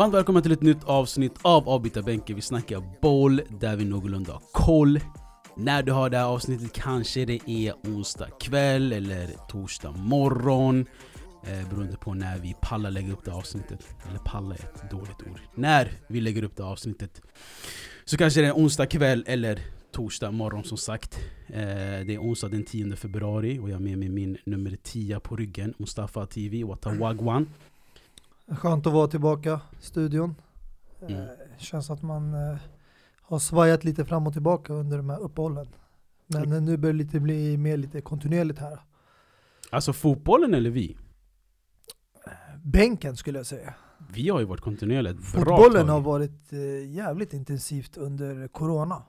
Varmt välkomna till ett nytt avsnitt av Avbytarbänken. Vi snackar boll där vi någorlunda har koll. När du har det här avsnittet kanske det är onsdag kväll eller torsdag morgon. Eh, beroende på när vi pallar lägga upp det avsnittet. Eller palla är ett dåligt ord. När vi lägger upp det avsnittet. Så kanske det är onsdag kväll eller torsdag morgon som sagt. Eh, det är onsdag den 10 februari och jag har med mig min nummer 10 på ryggen. Mustafa TV, Watawagwan. Skönt att vara tillbaka i studion. Mm. Eh, känns att man eh, har svajat lite fram och tillbaka under de här uppehållen. Men Mm. nu börjar det lite bli mer lite kontinuerligt här. Alltså fotbollen eller vi? Bänken skulle jag säga. Vi har ju varit kontinuerligt ett bra Fotbollen har varit eh, jävligt intensivt under corona.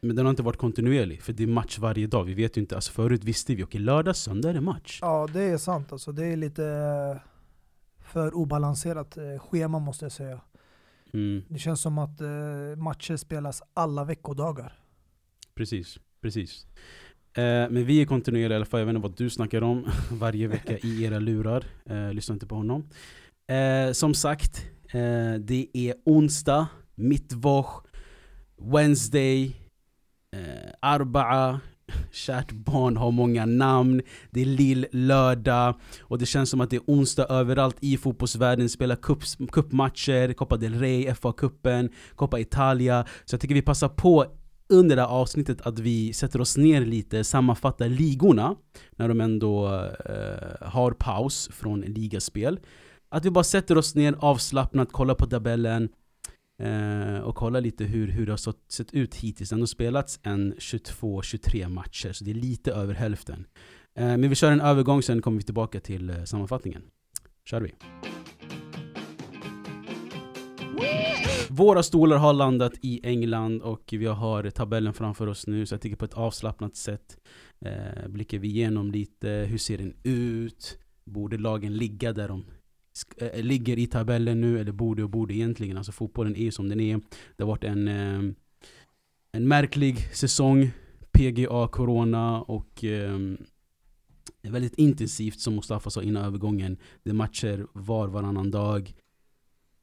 Men den har inte varit kontinuerlig, för det är match varje dag. Vi vet ju inte, alltså förut visste vi, okej lördag, söndag är det match. Ja det är sant alltså. Det är lite för obalanserat eh, schema måste jag säga. Mm, Det känns som att eh, matcher spelas alla veckodagar. precis, precis. Eh, men vi är kontinuerliga i alla fall, jag vet inte vad du snackar om varje vecka i era lurar. Eh, lyssna inte på honom. Eh, som sagt, eh, det är onsdag, mittwoch, Wednesday, eh, Arba'a, kärt barn har många namn, det är lill lördag och det känns som att det är onsdag överallt i fotbollsvärlden, spelar cupmatcher, cupmatcher, Copa del Rey, FA-cupen, Coppa Italia. Så jag tycker vi passar på under det här avsnittet att vi sätter oss ner lite, sammanfattar ligorna när de ändå eh, har paus från ligaspel. Att vi bara sätter oss ner avslappnat, kollar på tabellen eh, och kollar lite hur, hur det har sett, sett ut hittills. Det har spelats en 22-23 matcher, så det är lite över hälften. Eh, men vi kör en övergång, sen kommer vi tillbaka till eh, sammanfattningen. Kör vi. Våra stolar har landat i England och vi har tabellen framför oss nu så jag tycker på ett avslappnat sätt eh, blickar vi igenom lite, hur ser den ut? Borde lagen ligga där de ligger i tabellen nu eller borde och borde egentligen? Alltså fotbollen är som den är. Det har varit en, eh, en märklig säsong, PGA, Corona och eh, väldigt intensivt som Mustafa sa innan övergången. Det är matcher var varannan dag.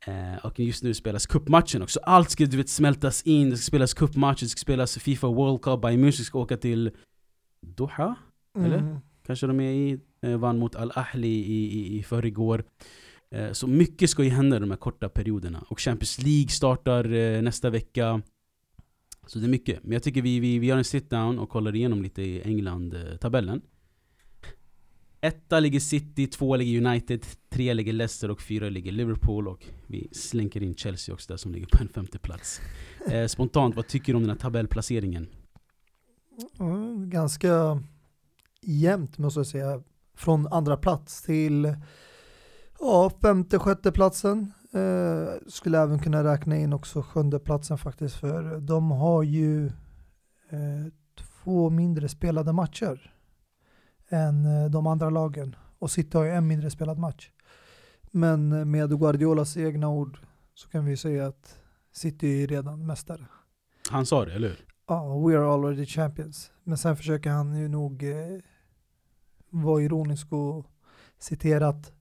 Eh, och just nu spelas cupmatchen också. Allt ska du vet, smältas in, det ska spelas cupmatcher, det ska spelas Fifa World Cup, Bayern Munich ska åka till Doha, Eller? Mm. kanske de är i. Eh, vann mot Al-Ahli i, i, i förrgår. Eh, så mycket ska ju hända de här korta perioderna. Och Champions League startar eh, nästa vecka. Så det är mycket. Men jag tycker vi, vi, vi gör en sit down och kollar igenom lite i England-tabellen. Etta ligger City, två ligger United, tre ligger Leicester och fyra ligger Liverpool. Och vi slänker in Chelsea också där som ligger på en femte plats. Eh, spontant, vad tycker du om den här tabellplaceringen? Mm, ganska jämnt måste jag säga. Från andra plats till ja, femte, sjätte platsen. Eh, skulle även kunna räkna in också sjunde platsen faktiskt. För de har ju eh, två mindre spelade matcher än eh, de andra lagen. Och City har ju en mindre spelad match. Men med Guardiolas egna ord så kan vi säga att City är redan mästare. Han sa det, eller hur? Ja, we are already champions. Men sen försöker han ju nog eh, vara ironisk och citera att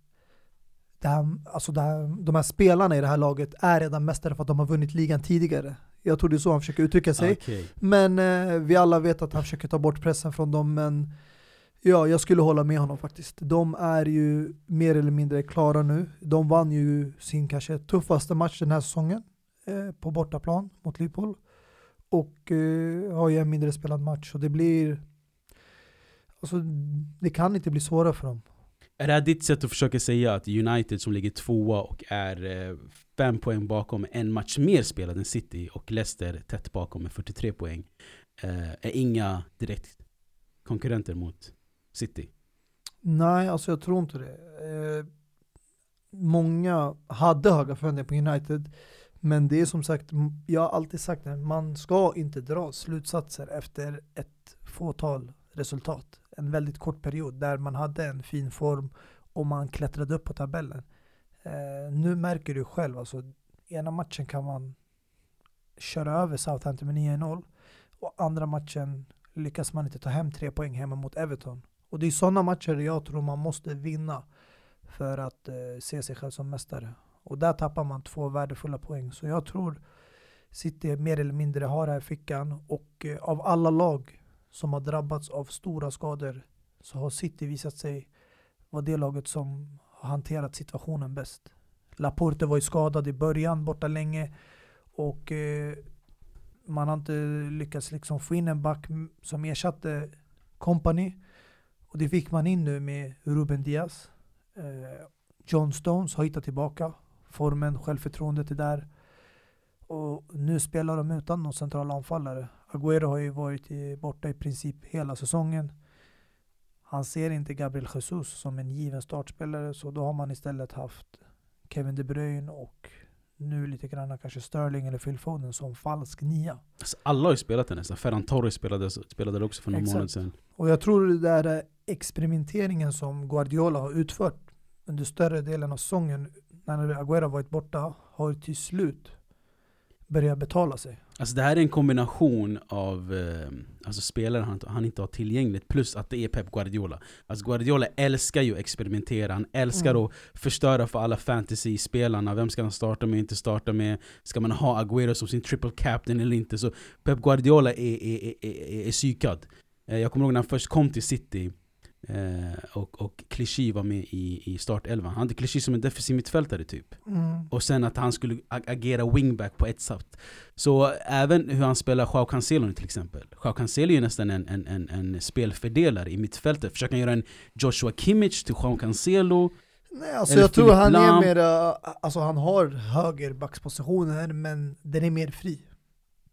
det här, alltså det här, de här spelarna i det här laget är redan mästare för att de har vunnit ligan tidigare. Jag tror det är så han försöker uttrycka sig. Okej. Men eh, vi alla vet att han försöker ta bort pressen från dem. Men ja, jag skulle hålla med honom faktiskt. De är ju mer eller mindre klara nu. De vann ju sin kanske tuffaste match den här säsongen eh, på bortaplan mot Liverpool. Och eh, har ju en mindre spelad match. Och det blir... Alltså, det kan inte bli svårare för dem. Är det här ditt sätt att försöka säga att United som ligger tvåa och är eh, fem poäng bakom en match mer spelad än City och Leicester tätt bakom med 43 poäng eh, är inga direkt konkurrenter mot City? Nej, alltså jag tror inte det. Eh, många hade höga förväntningar på United. Men det är som sagt, jag har alltid sagt det, man ska inte dra slutsatser efter ett fåtal resultat. En väldigt kort period där man hade en fin form och man klättrade upp på tabellen. Eh, nu märker du själv, alltså ena matchen kan man köra över Southampton med 9-0 och andra matchen lyckas man inte ta hem tre poäng hemma mot Everton. Och det är sådana matcher jag tror man måste vinna för att eh, se sig själv som mästare. Och där tappar man två värdefulla poäng. Så jag tror City mer eller mindre har det här i fickan. Och eh, av alla lag som har drabbats av stora skador så har City visat sig vara det laget som har hanterat situationen bäst. Laporte var ju skadad i början, borta länge. Och eh, man har inte lyckats liksom få in en back som ersatte Company. Och det fick man in nu med Ruben Diaz. Eh, John Stones har hittat tillbaka. Formen, självförtroendet är där. Och nu spelar de utan någon central anfallare. Agüero har ju varit i, borta i princip hela säsongen. Han ser inte Gabriel Jesus som en given startspelare så då har man istället haft Kevin De Bruyne och nu lite grann kanske Sterling eller Phil Foden som falsk nia. Alltså alla har ju spelat det nästan. Ferran Torres spelade, spelade också för någon Exakt. månad sedan. Och jag tror det där experimenteringen som Guardiola har utfört under större delen av säsongen när Agüero varit borta har till slut börjat betala sig. Alltså det här är en kombination av eh, alltså spelare han, han inte har tillgängligt plus att det är Pep Guardiola. Alltså Guardiola älskar ju att experimentera, han älskar Mm. att förstöra för alla fantasy-spelarna. Vem ska han starta med, inte starta med? Ska man ha Agüero som sin triple captain eller inte? Så Pep Guardiola är, är, är, är, är psykad. Eh, jag kommer ihåg när han först kom till City eh, och, och Clichy var med i, i startelvan. Han hade Clichy som en defensiv mittfältare typ. Mm. Och sen att han skulle ag- agera wingback på ett sätt. Så även hur han spelar Joao Cancelo till exempel. Joao Cancelo är ju nästan en, en, en, en spelfördelare i mittfältet. Försöker han göra en Joshua Kimmich till Joao Cancelo. Nej, alltså Eller jag tror han Lahm. är mer, uh, alltså han har högerbackspositioner men den är mer fri.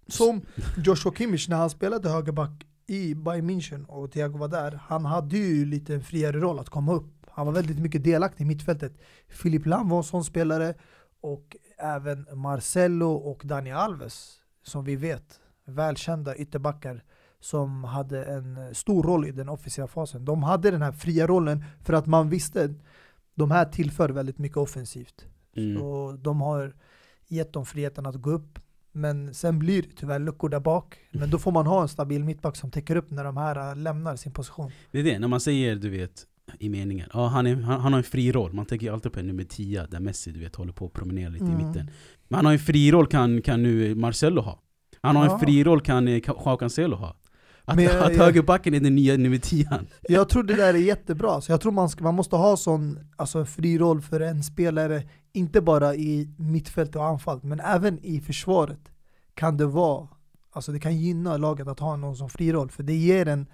Som Joshua Kimmich när han spelade högerback i Bayern München och Thiago var där, han hade ju lite en friare roll att komma upp. Han var väldigt mycket delaktig i mittfältet. Filip Lam var en sån spelare och även Marcelo och Dani Alves som vi vet, välkända ytterbackar som hade en stor roll i den offensiva fasen. De hade den här fria rollen för att man visste de här tillför väldigt mycket offensivt. Mm. Så de har gett dem friheten att gå upp. Men sen blir det tyvärr luckor där bak. Men då får man ha en stabil mittback som täcker upp när de här äh, lämnar sin position. Det är det, när man säger du vet i meningen, ja, han, är, han, han har en fri roll. Man tänker ju alltid på en nummer 10 där Messi du vet håller på att promenera lite Mm. i mitten. Men han har en fri roll kan, kan nu Marcelo ha. Han har Ja. en fri roll kan eh, Joao Cancelo ha. Att, Men att jag- högerbacken är den nya nummer 10 Jag tror det där är jättebra. Så jag tror man, ska, man måste ha sån alltså, fri roll för en spelare, inte bara i mittfält och anfall, men även i försvaret kan det vara, alltså det kan gynna laget att ha någon som fri roll, för det ger en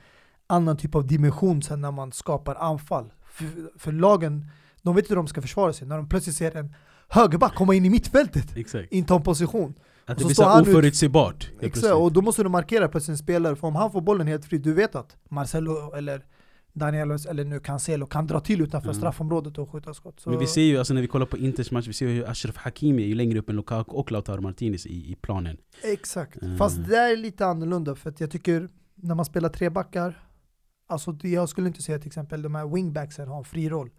annan typ av dimension sen när man skapar anfall. För, för lagen, de vet inte hur de ska försvara sig, när de plötsligt ser en högerback komma in i mittfältet, Exakt. inta en position. Att det blir så oförutsägbart. Exakt, och då måste du markera plötsligt en spelare, för om han får bollen helt fritt, du vet att Marcelo eller Daniel eller nu Cancelo kan dra till utanför Mm. straffområdet och skjuta skott. Så Men vi ser ju, alltså när vi kollar på Inters match, vi ser ju hur Ashraf Hakimi är ju längre upp än Lukaku och Lautaro Martinez i, i planen. Exakt, Mm. fast det där är lite annorlunda för att jag tycker när man spelar tre backar, alltså det- jag skulle inte säga till exempel de här wingbacksen har en fri roll.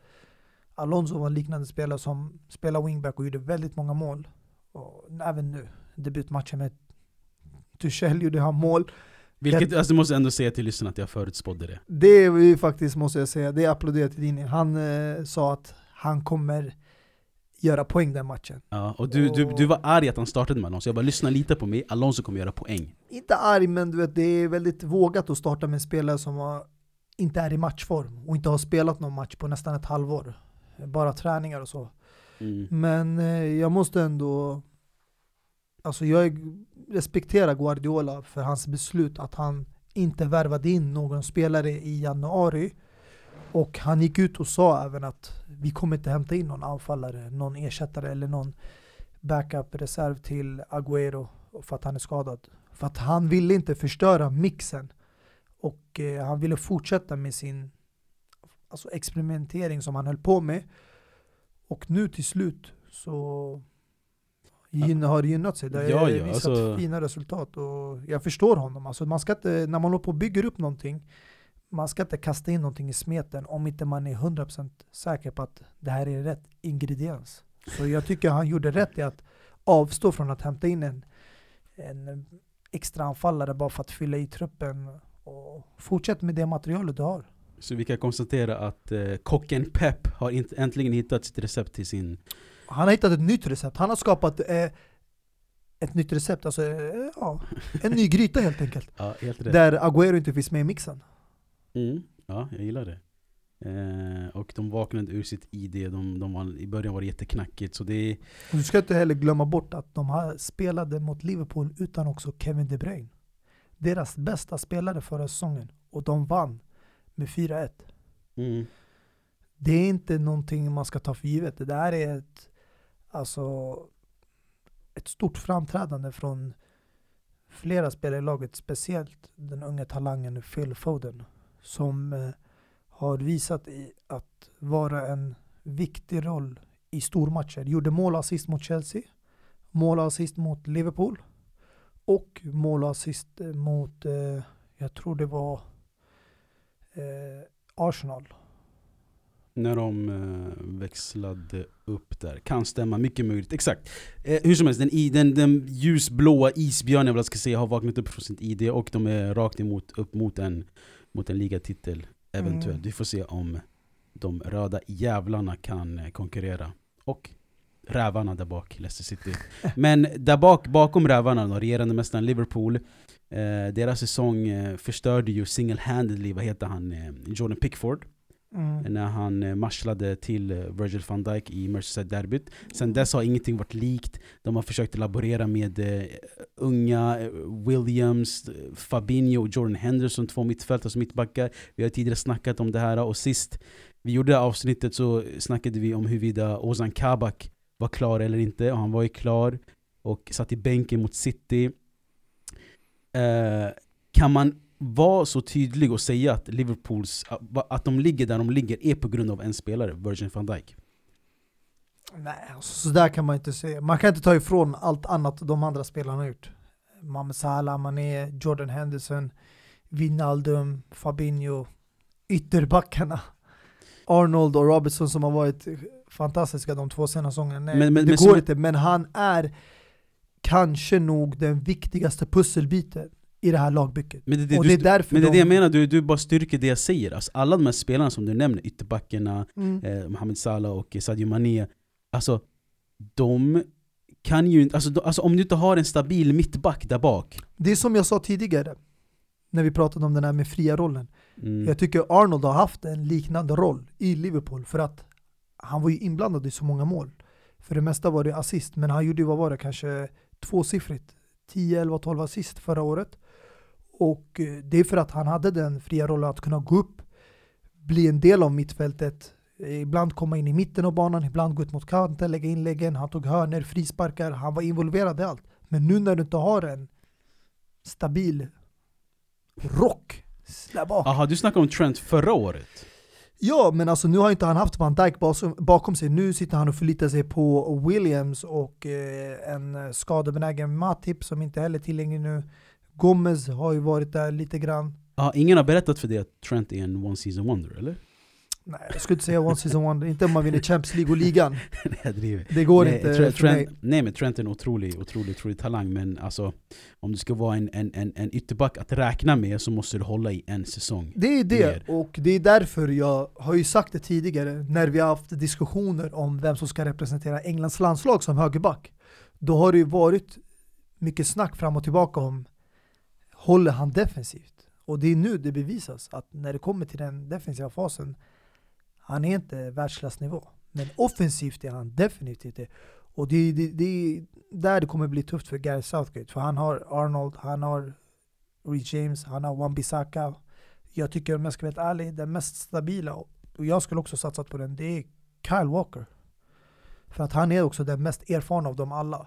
Alonso var en liknande spelare som spelade wingback och gjorde väldigt många mål. Och även nu, debutmatchen med Tuchel gjorde han mål. Vilket, alltså du måste ändå säga till lyssnarna att jag förutspådde det. Det är ju faktiskt, måste jag säga, det är applåderat till din. Han eh, sa att han kommer göra poäng den matchen. Ja, och du, du, du var arg att han startade med Alonso, jag bara lyssna lite på mig, Alonso kommer göra poäng. Inte arg, men du vet, det är väldigt vågat att starta med en spelare som har, inte är i matchform och inte har spelat någon match på nästan ett halvår. Bara träningar och så. Mm. Men eh, jag måste ändå, alltså jag respekterar Guardiola för hans beslut att han inte värvade in någon spelare i januari. Och han gick ut och sa även att vi kommer inte hämta in någon anfallare, någon ersättare eller någon backup-reserv till Agüero för att han är skadad. För att han ville inte förstöra mixen. Och eh, han ville fortsätta med sin alltså experimentering som han höll på med. Och nu till slut så gyn, har gynnat sig. Det har Ja, ja, visat alltså- fina resultat och jag förstår honom. Alltså man ska inte, när man håller på och bygger upp någonting, man ska inte kasta in någonting i smeten om inte man är 100% säker på att det här är rätt ingrediens. Så jag tycker han gjorde rätt i att avstå från att hämta in en, en extra anfallare bara för att fylla i truppen och fortsätt med det materialet du har. Så vi kan konstatera att eh, kocken Pep har inte, äntligen hittat sitt recept till sin Han har hittat ett nytt recept. Han har skapat eh, ett nytt recept, alltså eh, ja, en ny gryta helt enkelt. Ja, helt rätt. Där Agüero inte finns med i mixen. Mm, ja, jag gillar det. Eh, och de vaknade ur sitt ID, de, de var, i början var det jätteknackigt. Så det, du ska inte heller glömma bort att de har spelade mot Liverpool utan också Kevin De Bruyne. Deras bästa spelare förra säsongen. Och de vann med 4-1. mm, Det är inte någonting man ska ta för givet. Det där är ett, alltså, ett stort framträdande från flera spelare i laget. Speciellt den unga talangen Phil Foden. Som eh, har visat i att vara en viktig roll i stormatcher. Gjorde mål och assist mot Chelsea. Mål och assist mot Liverpool. Och mål och assist eh, mot, eh, jag tror det var eh, Arsenal när de eh, växlade upp där. Kan stämma, mycket möjligt. Exakt. Eh, hur som helst, den, den, den ljusblåa isbjörnen vad jag ska säga, har vaknat upp från sitt ID och de är rakt emot, upp mot en, mot en ligatitel eventuellt. Mm. Vi får se om de röda jävlarna kan eh, konkurrera. Och rävarna där bak, Leicester City. Men där bak, bakom rävarna, de regerande mästaren Liverpool, eh, deras säsong eh, förstörde ju single-handedly, vad heter han, eh, Jordan Pickford Mm. när han eh, marschlade marslade till eh, Virgil van Dijk i Merseyside-derbyt. Sen dess har ingenting varit likt. De har försökt laborera med eh, unga Williams, Fabinho och Jordan Henderson, två mittfältare som mittbackar. Vi har tidigare snackat om det här och sist vi gjorde det avsnittet så snackade vi om huruvida Ozan Kabak var klar eller inte. Och han var ju klar och satt i bänken mot City. Eh, kan man vara så tydlig och säga att Liverpools, att de ligger där de ligger är på grund av en spelare, Virgin van Dijk? Nej, alltså, så där kan man inte säga. Man kan inte ta ifrån allt annat de andra spelarna har gjort. Mohamed Salah, Mané, Jordan Henderson, Wijnaldum, Fabinho, ytterbackarna. Arnold och Robertson som har varit fantastiska de två senaste säsongerna. Nej, Men- men- det men går som- inte, men han är kanske nog den viktigaste pusselbiten i det här lagbygget. Men det, det, och du, det är därför men det de... det jag menar, du, du bara styrker det jag säger. Alltså, alla de här spelarna som du nämner, ytterbackarna, Mm. eh, Mohamed Salah och Sadio Mané, alltså de kan ju inte, alltså, de, alltså om du inte har en stabil mittback där bak. Det är som jag sa tidigare, när vi pratade om den här med fria rollen. Mm, Jag tycker Arnold har haft en liknande roll i Liverpool för att han var ju inblandad i så många mål. För det mesta var det assist, men han gjorde ju, vad var det, kanske tvåsiffrigt. 10, 11, 12 assist förra året. Och eh, det är för att han hade den fria rollen att kunna gå upp, bli en del av mittfältet, eh, ibland komma in i mitten av banan, ibland gå ut mot kanten, lägga inläggen, han tog hörner, frisparkar, han var involverad i allt. Men nu när du inte har en stabil rock där bak, Aha, du snackade om Trent förra året. Ja, men alltså nu har inte han haft Van Dijk bakom, bakom sig. Nu sitter han och förlitar sig på Williams och eh, en skadebenägen Matip som inte heller är tillgänglig nu. Gomez har ju varit där lite grann. Ah, ingen har berättat för dig att Trent är en one season wonder, eller? Nej, jag skulle inte säga one season wonder. Inte om man vinner Champions League och ligan. nej. Det går nej, inte Tre- för mig. Trent, nej men Trent är en otrolig, otrolig, otrolig talang men alltså Om du ska vara en, en, en, en ytterback att räkna med så måste du hålla i en säsong Det är det, Mer. och det är därför jag har ju sagt det tidigare när vi har haft diskussioner om vem som ska representera Englands landslag som högerback. Då har det ju varit mycket snack fram och tillbaka om håller han defensivt? Och det är nu det bevisas att när det kommer till den defensiva fasen han är inte världsklassnivå. Men offensivt är han definitivt det. Och det, det, det är där det kommer bli tufft för Gareth Southgate. För han har Arnold, han har Reed James, han har Wan-Bissaka. Jag tycker om jag ska vara helt ärlig, den mest stabila, och jag skulle också satsat på den, det är Kyle Walker. För att han är också den mest erfarna av dem alla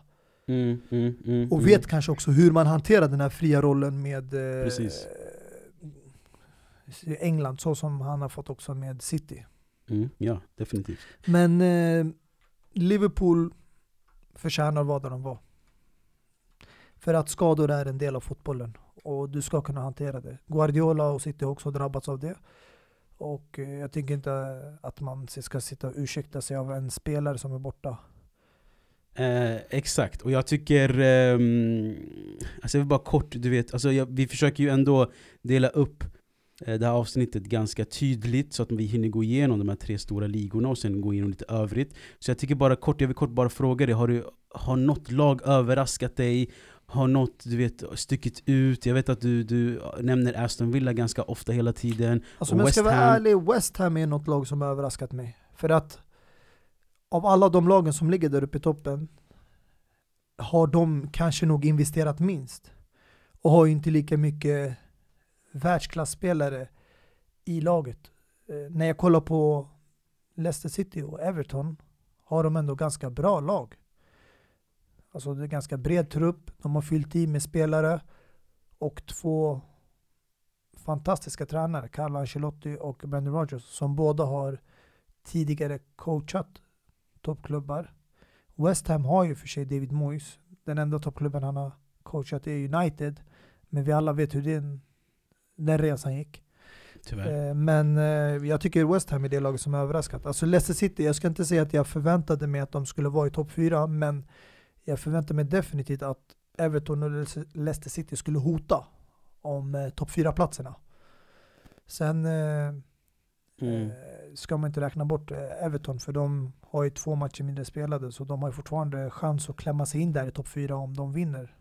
mm, mm, mm, Och mm. vet kanske också hur man hanterar den här fria rollen med eh. England, så som han har fått också med City. mm, Ja, definitivt Men eh, Liverpool förtjänar där de var. För att skador är en del av fotbollen och du ska kunna hantera det. Guardiola och City har också drabbats av det. Och eh, jag tycker inte att man ska sitta och ursäkta sig av en spelare som är borta. Eh, exakt, och jag tycker, ehm, alltså jag vill bara kort, du vet, alltså jag, vi försöker ju ändå dela upp eh, det här avsnittet ganska tydligt så att vi hinner gå igenom de här tre stora ligorna och sen gå igenom lite övrigt. Så jag tycker bara kort, jag vill kort bara fråga dig, har, du, har något lag överraskat dig? Har något du vet, stuckit ut? Jag vet att du, du nämner Aston Villa ganska ofta hela tiden. Alltså om jag ska vara ärlig, West Ham är något lag som har överraskat mig. För att av alla de lagen som ligger där uppe i toppen har de kanske nog investerat minst. Och har inte lika mycket världsklasspelare i laget. Eh, när jag kollar på Leicester City och Everton har de ändå ganska bra lag. Alltså det är ganska bred trupp, de har fyllt i med spelare och två fantastiska tränare, Carlo Ancelotti och Brendan Rodgers, som båda har tidigare coachat toppklubbar. West Ham har ju för sig David Moyes. Den enda toppklubben han har coachat är United. Men vi alla vet hur den, den resan gick. Tyvärr. Eh, men eh, jag tycker West Ham är det laget som är överraskat. Alltså Leicester City, jag ska inte säga att jag förväntade mig att de skulle vara i topp 4, men jag förväntade mig definitivt att Everton och Leicester City skulle hota om eh, topp 4-platserna. Sen mm ska man inte räkna bort eh, Everton, för de har ju två matcher mindre spelade, så de har fortfarande chans att klämma sig in där i topp 4 om de vinner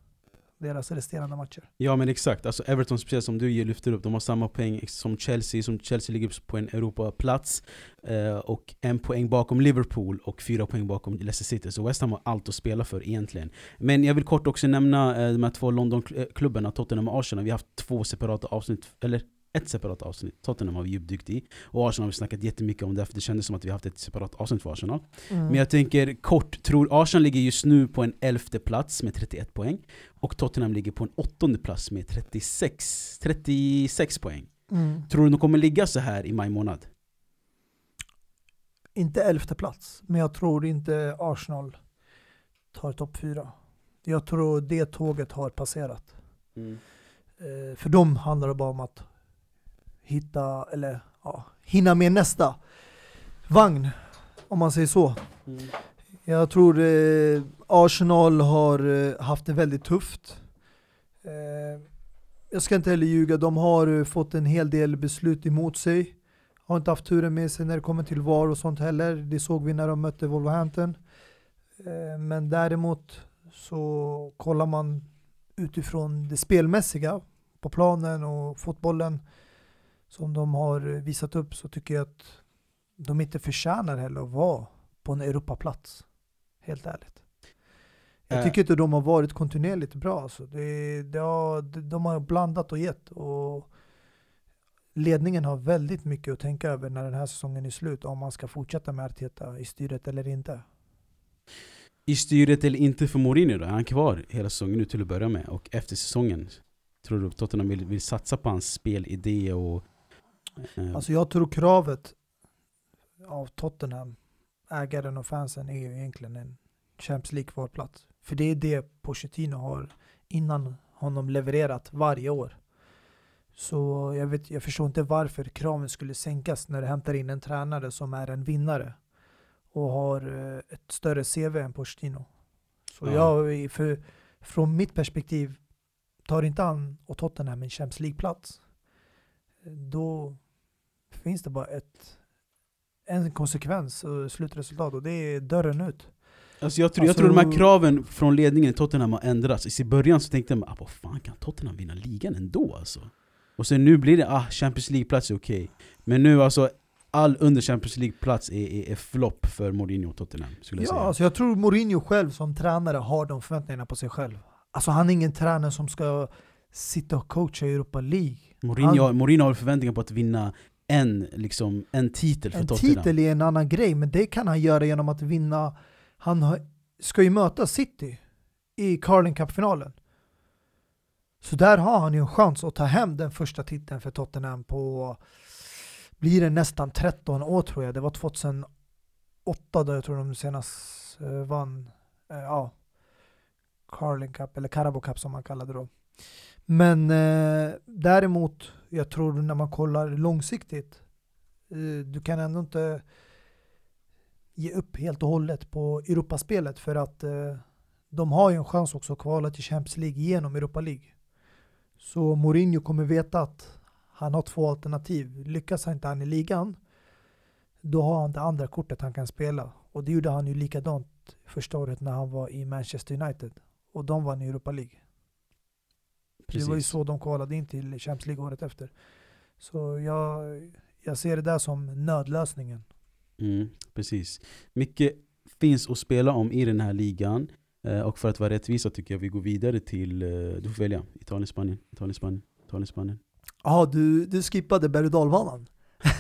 deras resterande matcher. Ja men exakt, alltså Everton speciellt som du lyfter upp, de har samma poäng som Chelsea, som Chelsea ligger på en Europaplats eh, Och en poäng bakom Liverpool och fyra poäng bakom Leicester City. Så West Ham har allt att spela för egentligen. Men jag vill kort också nämna eh, de här två Londonklubbarna, eh, Tottenham och Arsenal. Vi har haft två separata avsnitt, eller ett separat avsnitt. Tottenham har vi djupdykt i. Och Arsenal har vi snackat jättemycket om därför det kändes som att vi haft ett separat avsnitt för Arsenal. Mm. Men jag tänker kort, tror Arsenal ligger just nu på en elfte plats med 31 poäng. Och Tottenham ligger på en åttonde plats med 36, 36 poäng. Mm. Tror du de kommer ligga så här i maj månad? Inte elfte plats, men jag tror inte Arsenal tar topp fyra. Jag tror det tåget har passerat. Mm. Eh, för dem handlar det bara om att hitta, eller ja, hinna med nästa vagn, om man säger så. Mm. Jag tror eh, Arsenal har eh, haft det väldigt tufft. Eh, jag ska inte heller ljuga, de har eh, fått en hel del beslut emot sig. Har inte haft turen med sig när det kommer till VAR och sånt heller. Det såg vi när de mötte Wolverhampton. Eh, men däremot så kollar man utifrån det spelmässiga på planen och fotbollen som de har visat upp så tycker jag att de inte förtjänar heller att vara på en Europaplats. Helt ärligt. Jag eh. tycker inte de har varit kontinuerligt bra. Alltså. Det, det har, de har blandat och gett. Och ledningen har väldigt mycket att tänka över när den här säsongen är slut. Om man ska fortsätta med Arteta i styret eller inte. I styret eller inte för Mourinho då? Är han kvar hela säsongen nu till att börja med? Och efter säsongen? Tror du Tottenham vill, vill satsa på hans spelidé och. Alltså jag tror kravet av Tottenham, ägaren och fansen, är ju egentligen en Champions League-kvalplats. För det är det Pochettino har innan honom levererat varje år. Så jag, vet, jag förstår inte varför kraven skulle sänkas när du hämtar in en tränare som är en vinnare och har eh, ett större CV än Pochettino. Så ja. jag, för, från mitt perspektiv, tar inte han och Tottenham en Champions League-plats, då finns det bara ett, en konsekvens och slutresultat och det är dörren ut. Alltså jag, tror, alltså, jag tror de här kraven från ledningen i Tottenham har ändrats. I början så tänkte man ah, vad fan kan Tottenham vinna ligan ändå alltså? Och sen nu blir det ah, Champions League-plats är okej. Okay. Men nu alltså, all under Champions League-plats är, är, är flopp för Mourinho och Tottenham. Skulle jag ja, säga. Alltså jag tror Mourinho själv som tränare har de förväntningarna på sig själv. Alltså han är ingen tränare som ska sitta och coacha i Europa League. Mourinho, han, Mourinho har förväntningar på att vinna en, liksom, en titel för en Tottenham. En titel är en annan grej, men det kan han göra genom att vinna. Han ska ju möta City i Carling Cup-finalen. Så där har han ju en chans att ta hem den första titeln för Tottenham på, blir det nästan 13 år tror jag. Det var 2008 då jag tror de senast uh, vann, uh, ja, Carling Cup, eller Carabao Cup som man kallade det då. Men uh, däremot jag tror när man kollar långsiktigt, eh, du kan ändå inte ge upp helt och hållet på Europaspelet för att eh, de har ju en chans också att kvala till Champions League genom Europa League. Så Mourinho kommer veta att Han har två alternativ. Lyckas han inte han i ligan, då har han det andra kortet han kan spela. Och det gjorde han ju likadant första året när han var i Manchester United. Och de vann i Europa League. Precis. Det var ju så de kvalade in till Champions League året efter. Så jag, jag ser det där som nödlösningen. Mm, precis. Mycket finns att spela om i den här ligan. Eh, och för att vara rättvisa tycker jag vi går vidare till, eh, du får välja, Italien, Spanien, Italien, Spanien, Italien, Spanien. Ja, du, du skippade berg och dalbanan.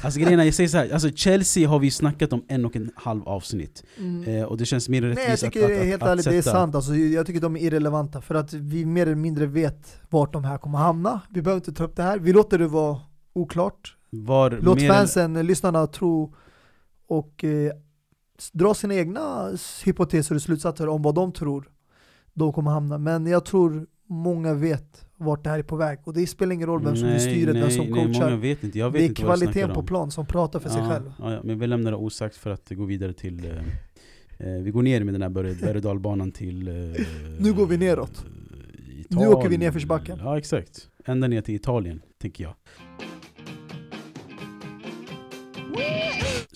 Alltså grejen är, jag säger så här, alltså Chelsea har vi snackat om en och en halv avsnitt. Eh, och det känns mer rättvist Nej jag tycker att, att, att, helt att ärligt, det är sätta- sant. Alltså, jag tycker de är irrelevanta för att vi mer eller mindre vet vart de här kommer hamna. Vi behöver inte ta upp det här. Vi låter det vara oklart. Var Låt fansen, lyssnarna tro och eh, dra sina egna hypoteser och slutsatser om vad de tror de kommer hamna. Men jag tror många vet vart det här är på väg. Och det spelar ingen roll vem som är Nej, styret, vem nej, som nej, många coachar. vet inte, jag vet Det är inte kvaliteten på plan som pratar för sig ja, själv. Ja, ja, men vi lämnar det osagt för att gå vidare till eh, eh, Vi går ner med den här berg och dalbanan till eh, Nu går vi neråt. Nu åker vi nerförsbacken. Ja exakt, ända ner till Italien, tänker jag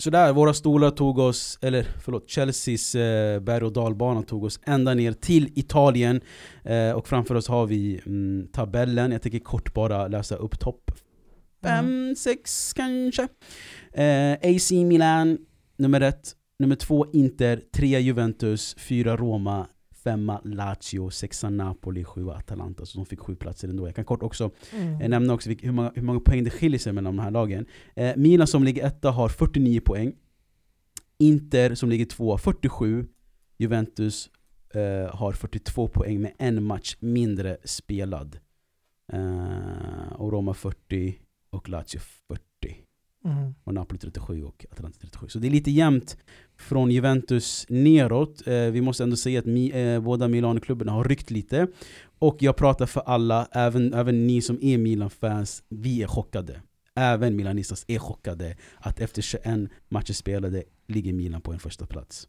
Så där, våra stolar tog oss, eller förlåt, Chelseas eh, berg och dalbana tog oss ända ner till Italien eh, Och framför oss har vi mm, tabellen, jag tänker kort bara läsa upp topp Mm. fem, sex kanske. Eh, AC Milan, nummer ett. Nummer två Inter, trea Juventus, fyra Roma, femma Lazio, sexa Napoli, sjua Atalanta. Så de fick sju platser ändå. Jag kan kort också Mm. eh, nämna också hur många, hur många poäng det skiljer sig mellan de här lagen. Eh, Milan som ligger etta har 49 poäng. Inter som ligger tvåa 47. Juventus eh, har 42 poäng med en match mindre spelad. Eh, och Roma 40 och Lazio 40. Mm. Och Napoli 37 och Atalanta 37. Så det är lite jämnt från Juventus neråt. Eh, vi måste ändå säga att mi, eh, båda Milan-klubbarna har ryckt lite. Och jag pratar för alla, även, även ni som är Milan-fans, vi är chockade. Även Milanistas är chockade att efter 21 matcher spelade ligger Milan på en första plats.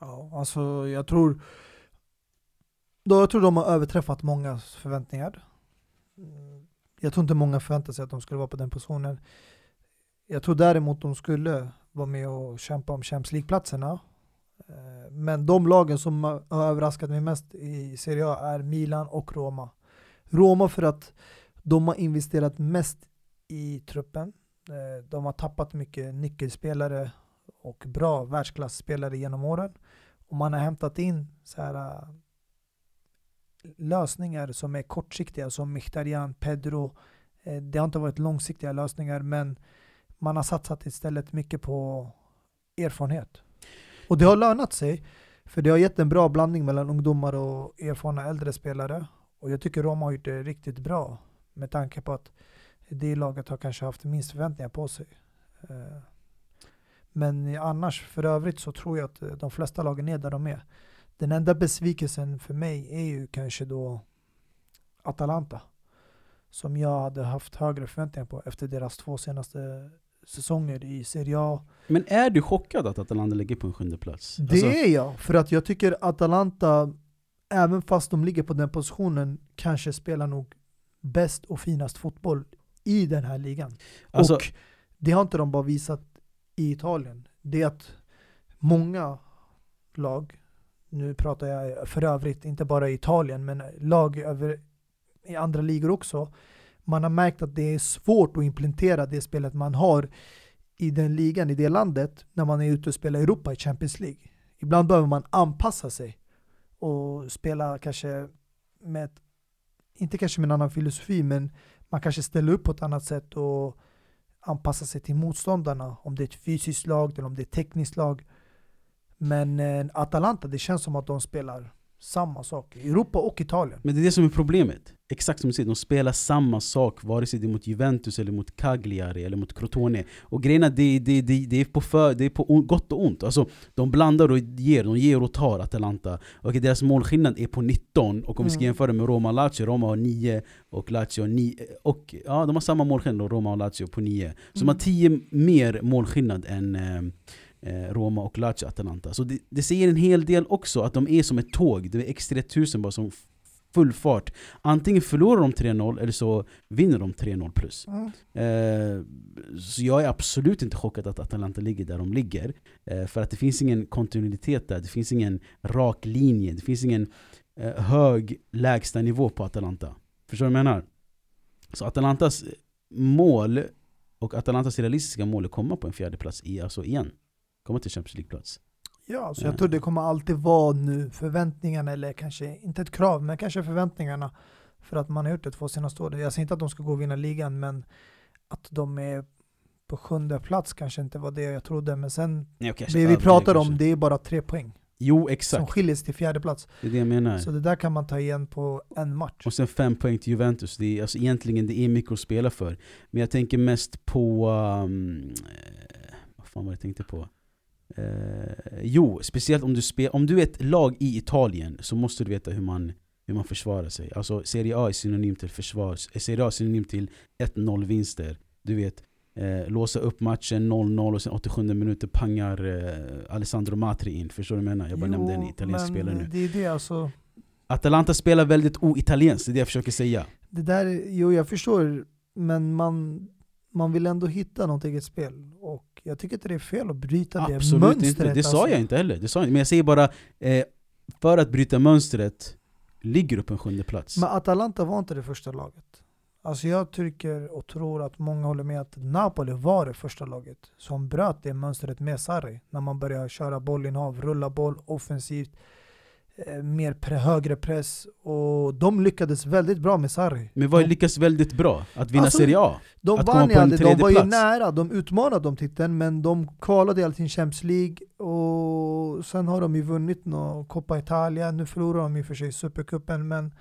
Ja, alltså jag tror då jag tror de har överträffat mångas förväntningar. Jag tror inte många förväntade sig att de skulle vara på den positionen. Jag tror däremot de skulle vara med och kämpa om Champions League-platserna. Eh, men de lagen som har överraskat mig mest i Serie A är Milan och Roma. Roma för att de har investerat mest i truppen. Eh, de har tappat mycket nyckelspelare och bra världsklasspelare genom åren. Och man har hämtat in så här eh, lösningar som är kortsiktiga som Mkhitaryan, Pedro. Det har inte varit långsiktiga lösningar men man har satsat istället mycket på erfarenhet. Och det har lönat sig för det har gett en bra blandning mellan ungdomar och erfarna äldre spelare. Och jag tycker Roma har gjort det riktigt bra med tanke på att det laget har kanske haft minst förväntningar på sig. Eh, men annars, för övrigt så tror jag att eh, de flesta lagen är där de är. Den enda besvikelsen för mig är ju kanske då Atalanta. Som jag hade haft högre förväntningar på efter deras två senaste säsonger i Serie A. Men är du chockad att Atalanta ligger på en sjunde plats? Det Alltså, är jag, för att jag tycker Atalanta, även fast de ligger på den positionen, kanske spelar nog bäst och finast fotboll i den här ligan. alltså, och det har inte de bara visat i Italien. Det är att många lag, nu pratar jag för övrigt inte bara i Italien, men lag över, i andra ligor också, man har märkt att det är svårt att implementera det spelet man har i den ligan, i det landet, när man är ute och spelar i Europa i Champions League. Ibland behöver man anpassa sig och spela kanske med, ett- inte kanske med en annan filosofi, men man kanske ställer upp på ett annat sätt och anpassar sig till motståndarna. Om det är ett fysiskt lag eller om det är ett tekniskt lag. Men eh, Atalanta, det känns som att de spelar samma sak Europa och Italien. Men det är det som är problemet. Exakt som du säger, de spelar samma sak vare sig det är mot Juventus eller mot Cagliari eller mot Crotone. Och grejen är, det, det, det, det är på, för, det är på gott och ont. Alltså, de blandar och ger, de ger och tar Atalanta. Och deras målskillnad är på 19, och om vi ska Mm. jämföra med Roma och Lazio, Roma har 9 och Lazio har 9. Och ja, de har samma målskillnad, Roma och Lazio på 9. Så de har Mm. 10 mer målskillnad än eh, Roma och Lazio Atalanta. Så det, det säger en hel del också att de är som ett tåg. Det är X3000 bara som full fart. Antingen förlorar de 3-0 eller så vinner de 3-0 plus. Mm. Eh, så jag är absolut inte chockad att Atalanta ligger där de ligger. Eh, för att det finns ingen kontinuitet där, det finns ingen rak linje, det finns ingen eh, hög lägsta nivå på Atalanta. Förstår du vad jag menar? Så Atalantas mål och Atalantas realistiska mål är att komma på en fjärde plats i, alltså igen. Komma till Champions League-plats. Ja, så jag tror det kommer alltid vara nu förväntningarna, eller kanske inte ett krav, men kanske förväntningarna för att man har gjort det två senaste åren. Jag säger inte att de ska gå och vinna ligan, men att de är på sjunde plats kanske inte var det jag trodde. Men sen, Nej, okay, det vi pratar om, det är bara tre poäng. Jo, Som exakt. skiljer sig till fjärde plats. Det är det jag menar. Så det där kan man ta igen på en match. Och sen fem poäng till Juventus. Det är, alltså egentligen det är mycket att spela för. Men jag tänker mest på... Um, eh, vad fan var det jag tänkte på? Eh, jo, speciellt om du, spel, om du är ett lag i Italien så måste du veta hur man, hur man försvarar sig. Alltså Serie A är synonym till försvar. Serie A är synonym till 1-0 vinster. Du vet, eh, låsa upp matchen 0-0 och sen 87 minuter pangar eh, Alessandro Matri in. Förstår du vad jag menar? Jag bara nämnde en italiensk spelare nu. Det är det alltså. Atalanta spelar väldigt oitalienskt, det är det jag försöker säga. Det där, jo jag förstår, men man, man vill ändå hitta något eget spel. Och jag tycker inte det är fel att bryta det Absolut mönstret. inte, det sa alltså. jag inte heller. Det sa jag inte. Men jag säger bara, eh, för att bryta mönstret ligger du på en sjunde plats. Men Atalanta var inte det första laget. Alltså jag tycker och tror att många håller med att Napoli var det första laget som bröt det mönstret med Sarri. När man började köra bollinnehav, rulla boll offensivt, mer pre, högre press. Och de lyckades väldigt bra med Sarri. Men vad de, lyckades väldigt bra? Att vinna Alltså, Serie A? de att komma vann på ju en aldrig, de var ju plats. nära, de utmanade om titeln men de kvalade alltid till Champions League och sen har de ju vunnit nå Coppa Italia, nu förlorar de i och för sig Supercupen men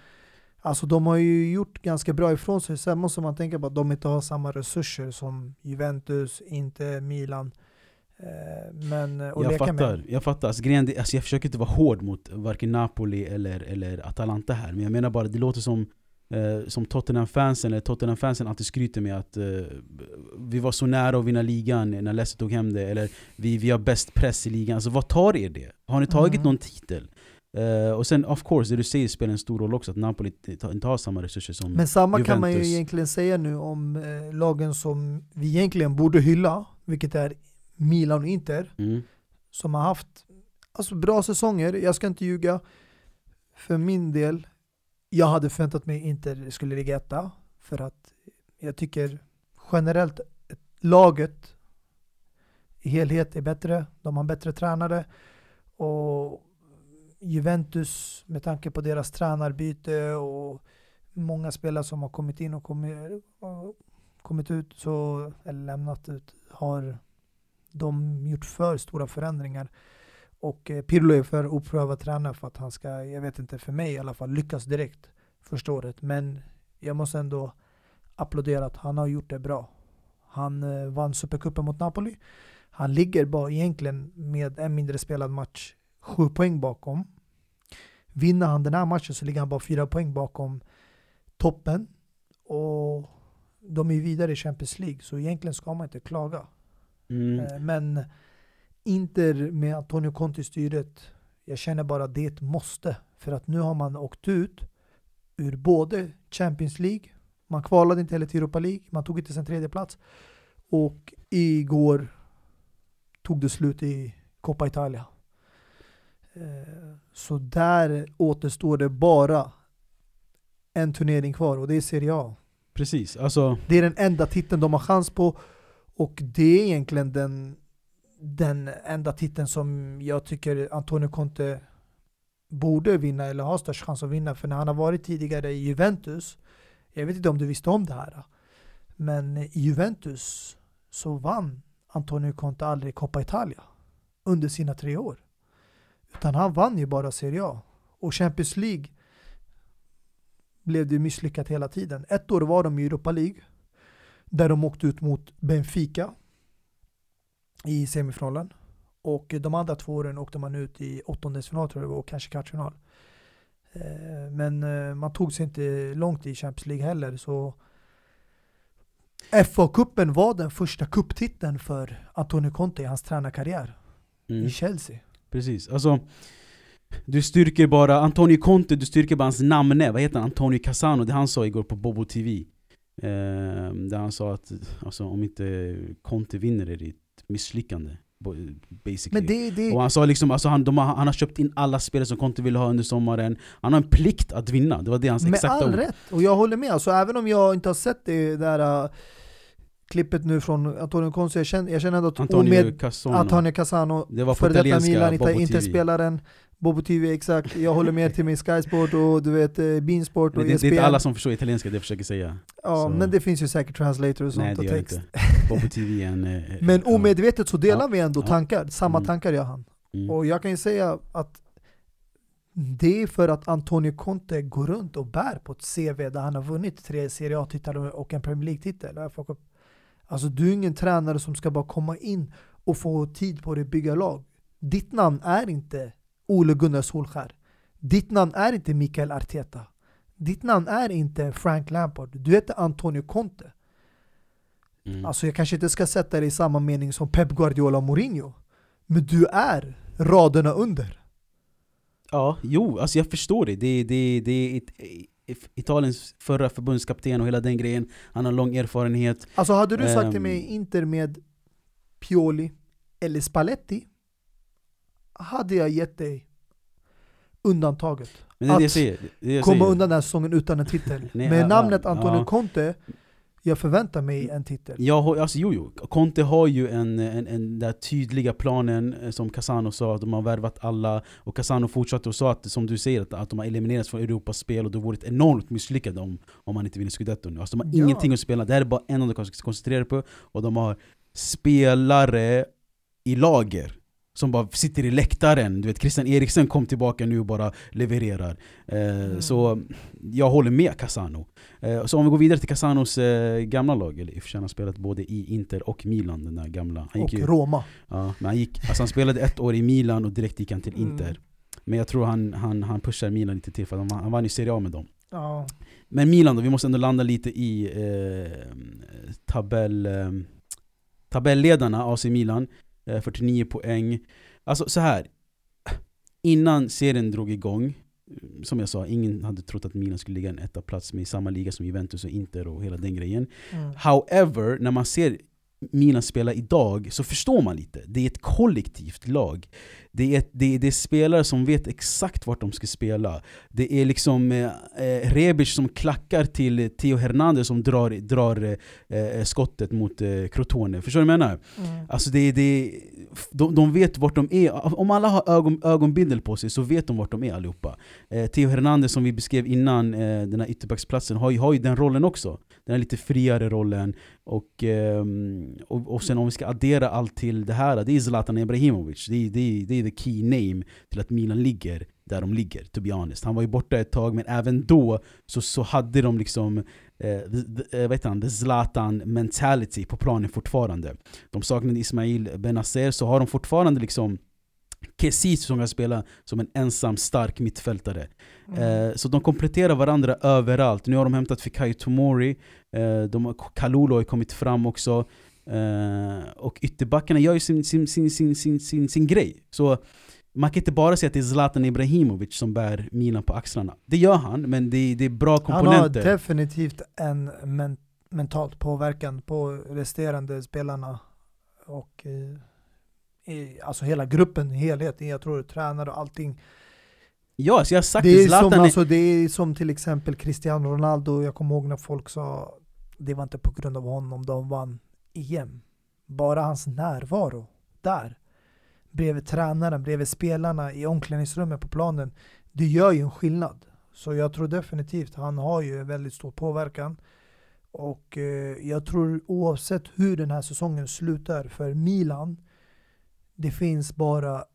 Alltså de har ju gjort ganska bra ifrån sig, sen måste man tänka på att de inte har samma resurser som Juventus, inte Milan. Eh, men, och Jag fattar, jag fattar. Alltså, grejen, alltså, jag försöker inte vara hård mot varken Napoli eller, eller Atalanta här. Men jag menar bara, det låter som eh, som Tottenham-fansen, eller Tottenham-fansen alltid skryter med att eh, vi var så nära att vinna ligan när Leicester tog hem det, eller vi, vi har bäst press i ligan. Alltså vad tar er det? Har ni tagit Mm. någon titel? Eh, och sen of course, det du säger spelar en stor roll också, att Napoli inte har samma resurser som Men samma kan man ju Juventus. egentligen säga nu om eh, lagen som vi egentligen borde hylla, vilket är Milan och Inter. Mm. som har haft alltså, bra säsonger. Jag ska inte ljuga. För min del, jag hade förväntat mig Inter skulle ligga etta. För att jag tycker generellt laget i helhet är bättre. De har bättre tränare. Och Juventus, med tanke på deras tränarbyte och många spelare som har kommit in och kommit, och kommit ut, så, eller lämnat ut, har de gjort för stora förändringar. Och eh, Pirlo är för oprövad tränare för att han ska, jag vet inte, för mig i alla fall, lyckas direkt första året. Men jag måste ändå applådera att han har gjort det bra. Han eh, vann Supercupen mot Napoli. Han ligger bara egentligen med en mindre spelad match sju poäng bakom. Vinner han den här matchen så ligger han bara fyra poäng bakom toppen. Och de är vidare i Champions League, så egentligen ska man inte klaga. Mm. Eh, Men Inter med Antonio Conte i styret, jag känner bara det är ett måste. För att nu har man åkt ut ur både Champions League, man kvalade inte heller till Europa League, man tog inte sin tredje plats och igår tog det slut i Coppa Italia. Eh, Så där återstår det bara en turnering kvar och det är Serie A. Precis, alltså Det är den enda titeln de har chans på och det är egentligen den, den enda titeln som jag tycker Antonio Conte borde vinna eller har störst chans att vinna. För när han har varit tidigare i Juventus, jag vet inte om du visste om det här, men i Juventus så vann Antonio Conte aldrig Coppa Italia under sina tre år. Utan han vann ju bara Serie A. Och Champions League blev det misslyckat hela tiden. Ett år var de i Europa League där de åkte ut mot Benfica i semifinalen. Och de andra två åren åkte man ut i åttondelsfinal tror jag det var, och kanske kvartsfinal. Eh, Men eh, man tog sig inte långt i Champions League heller. Så FA-cupen var den första kupptiteln för Antonio Conte i hans tränarkarriär mm. i Chelsea. Precis, alltså Du styrker bara Antonio Conte, du styrker bara hans namn. Vad heter han? Antonio Casano, det han sa igår på Bobo TV. Eh, där han sa att alltså, om inte Conte vinner är det ett misslyckande. Basically. Det, det, Och han sa liksom, alltså han, de har, han har köpt in alla spelare som Conte ville ha under sommaren. Han har en plikt att vinna, det var det hans med exakta all ord. rätt, och jag håller med. Alltså, även om jag inte har sett det där uh, klippet nu från Antonio Conte, jag känner, jag känner ändå att Antonio omed, Casano. Antonio Det var detta Milan, inte, inte spelaren, Bobo TV exakt, jag håller med till min Sky Sport och du vet eh, Beansport och det, det är ESPN. inte alla som förstår italienska, det jag försöker säga. ja, så- men det finns ju säkert translator och sånt Nej det och gör det text. inte. Bobo TV är en... eh, Men omedvetet så delar Ja. vi ändå tankar, samma Mm. tankar gör han. Mm. Och jag kan ju säga att det är för att Antonio Conte går runt och bär på ett CV där han har vunnit tre Serie A-titlar och en Premier League-titel. och. Alltså du är ingen tränare som ska bara komma in och få tid på dig att bygga lag. Ditt namn är inte Ole Gunnar Solskär. Ditt namn är inte Mikael Arteta. Ditt namn är inte Frank Lampard. Du heter Antonio Conte. Mm. Alltså jag kanske inte ska sätta dig i samma mening som Pep Guardiola och Mourinho. Men du är raderna under. Ja, jo, alltså jag förstår det. Det, det, det Italiens förra förbundskapten och hela den grejen. Han har lång erfarenhet. Alltså hade du sagt till Ehm. mig Inter med Pioli eller Spalletti hade jag gett dig undantaget. Men det är det jag Att säger. Det jag Komma säger. undan den här säsongen utan en titel. Nej, med ja, namnet ja, Antonio ja. Conte, jag förväntar mig en titel. Har, alltså jo, jo. Conte har ju en, en, en där tydliga planen eh, som Casano sa, att de har värvat alla och Casano fortsatte och sa att, som du säger, att, att de har eliminerats från Europas spel och det vore ett enormt misslyckande om, om man inte vinner Scudetto nu. Alltså de har Ja. ingenting att spela, det här är bara en av de koncentrera på och de har spelare i lager som bara sitter i läktaren. Du vet, Christian Eriksen kom tillbaka nu och bara levererar. Eh, Mm. Så jag håller med Casano. Eh, så om vi går vidare till Casanos eh, gamla lag, eller i han har spelat både i Inter och Milan, den där gamla. Han och ju, Roma. ja, men han, gick, alltså han spelade ett år i Milan och direkt gick han till Mm. Inter. Men jag tror han, han, han pushar Milan lite till för han, han vann ju Serie A med dem. Ja. Men Milan då, vi måste ändå landa lite i eh, tabell, eh, tabelledarna, AC Milan, 49 poäng. Alltså så här. innan serien drog igång, eh, som jag sa, ingen hade trott att Milan skulle ligga en etta plats med i samma liga som Juventus och Inter och hela den grejen. Mm. However, när man ser Milan spela idag så förstår man lite. Det är ett kollektivt lag. Det är, det, är, det är spelare som vet exakt vart de ska spela. Det är liksom eh, eh, Rebic som klackar till Theo Hernandez som drar, drar eh, skottet mot eh, Crotone. Förstår du vad jag menar? Mm. Alltså det, det, de, de vet vart de är. Om alla har ögon, ögonbindel på sig så vet de vart de är allihopa. Eh, Theo Hernandez som vi beskrev innan, eh, den här ytterbacksplatsen, har, ju- har ju den rollen också. Den här lite friare rollen. Och, ehm, och, och sen om vi ska addera allt till det här, det är Zlatan Ibrahimovic. Det det, det the key name till att Milan ligger där de ligger, to be honest. Han var ju borta ett tag, men även då så, så hade de liksom eh, the, eh, heter han, the Zlatan mentality på planen fortfarande. De saknade Ismail Benazer, så har de fortfarande liksom Kessie som kan spela som en ensam stark mittfältare. Mm. Eh, så de kompletterar varandra överallt. Nu har de hämtat Fikayo Tomori, eh, de har, Kalulu har kommit fram också. Eh, och ytterbackarna gör ju sin, sin, sin, sin, sin, sin, sin grej. Så man kan inte bara säga att det är Zlatan Ibrahimovic som bär Milan på axlarna. Det gör han, men det, det är bra Han har komponenter. definitivt en men mentalt påverkan på resterande spelarna och eh, i, alltså hela gruppen i helhet. Jag tror tränare och allting. ja, så jag har sagt Det är, Zlatan som, är- alltså, det är som till exempel Cristiano Ronaldo, jag kommer ihåg när folk sa det var inte på grund av honom de vann EM. Bara hans närvaro där, bredvid tränaren, bredvid spelarna i omklädningsrummet på planen, det gör ju en skillnad. Så jag tror definitivt han har ju en väldigt stor påverkan. Och eh, jag tror oavsett hur den här säsongen slutar för Milan, det finns bara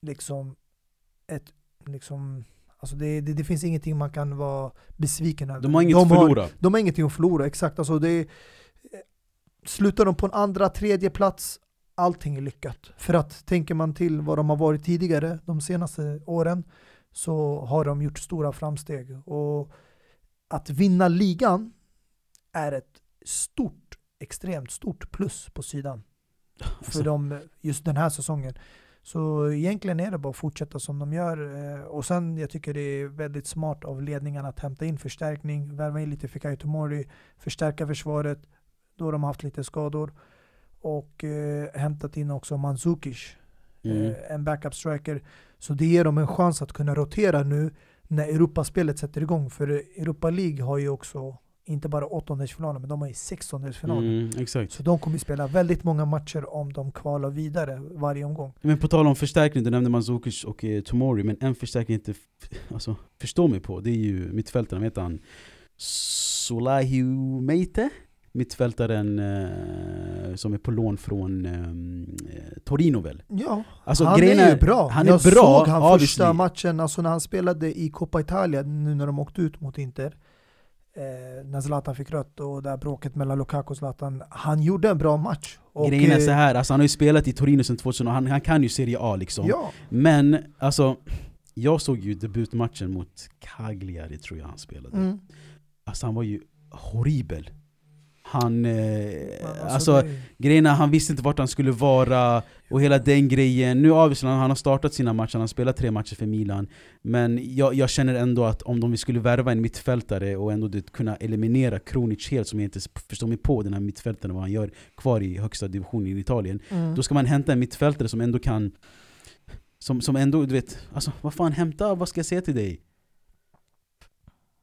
liksom ett liksom Alltså det, det, det finns ingenting man kan vara besviken över. de har inget att förlora. De har ingenting att förlora, exakt. Alltså det slutar de på en andra, tredje plats, allting är lyckat. För att tänker man till vad de har varit tidigare, de senaste åren, så har de gjort stora framsteg. Och att vinna ligan är ett stort, extremt stort plus på sidan. För dem just den här säsongen. Så egentligen är det bara att fortsätta som de gör. Eh, och sen jag tycker det är väldigt smart av ledningen att hämta in förstärkning, värva in lite Fikayo Tomori, förstärka försvaret då de haft lite skador. Och eh, hämtat in också Mandzukic, Mm. eh, en backup striker. Så det ger dem en chans att kunna rotera nu när Europaspelet sätter igång. För Europa League har ju också inte bara åttondelsfinaler, men de har ju sextondelsfinaler. Mm, exakt. Så de kommer spela väldigt många matcher om de kvalar vidare varje omgång. Men på tal om förstärkning, du nämnde Mandzukic och eh, Tomori, men en förstärkning jag inte alltså, förstår mig på, det är ju mittfältaren, vad heter han? Solahiu Meite? Mittfältaren eh, som är på lån från eh, Torino väl? Ja, Alltså, han grejen är ju är- bra. han är jag bra, såg han obviously. första matchen, alltså när han spelade i Coppa Italia, nu när de åkte ut mot Inter. Eh, när Zlatan fick rött och det här bråket mellan Lukaku och Zlatan. Han gjorde en bra match. Och, Grejen är eh, så här, alltså, han har ju spelat i Torino sedan 2000 och han, han kan ju Serie A liksom. Ja, Men alltså, jag såg ju debutmatchen mot Cagliari tror jag han spelade. mm. Alltså han var ju horribel. Han, eh, alltså, är han visste inte vart han skulle vara och hela den grejen. Nu obviously, han han har startat sina matcher, han har spelat tre matcher för Milan. Men jag, jag känner ändå att om de skulle värva en mittfältare och ändå det, kunna eliminera Kronic helt, som jag inte förstår mig på, den här mittfältaren, vad han gör kvar i högsta divisionen i Italien. mm. Då ska man hämta en mittfältare som ändå kan som, som ändå, du vet, alltså vad fan hämta, vad ska jag säga till dig?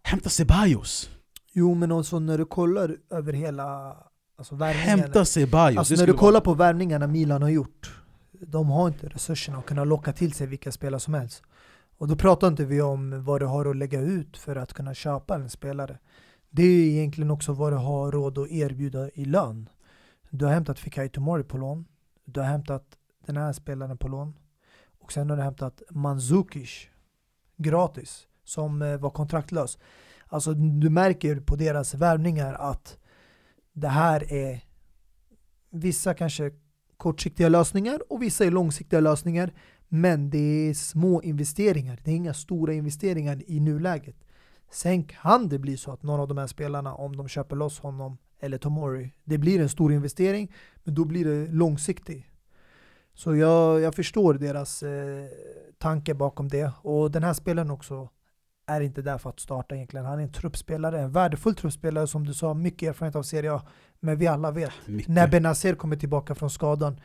Hämta Ceballos! Jo men också när du kollar över hela alltså, värvningen. Hämta Ceballos! Alltså när du kollar vara- på värvningarna Milan har gjort, de har inte resurserna att kunna locka till sig vilka spelare som helst. Och då pratar inte vi om vad du har att lägga ut för att kunna köpa en spelare. Det är egentligen också vad du har råd att erbjuda i lön. Du har hämtat Fikayo Tomori på lån, du har hämtat den här spelaren på lån och sen har du hämtat Mandzukic gratis som eh, var kontraktlös. Alltså du märker på deras värvningar att det här är vissa kanske kortsiktiga lösningar och vissa är långsiktiga lösningar. Men det är små investeringar. Det är inga stora investeringar i nuläget. Sen kan det bli så att någon av de här spelarna, om de köper loss honom eller Tomori, det blir en stor investering, men då blir det långsiktig. Så jag, jag förstår deras eh, tanke bakom det. Och den här spelaren också är inte där för att starta egentligen. Han är en truppspelare, en värdefull truppspelare som du sa, mycket erfarenhet av Serie A. Men vi alla vet, Mycket. när Benazer kommer tillbaka från skadan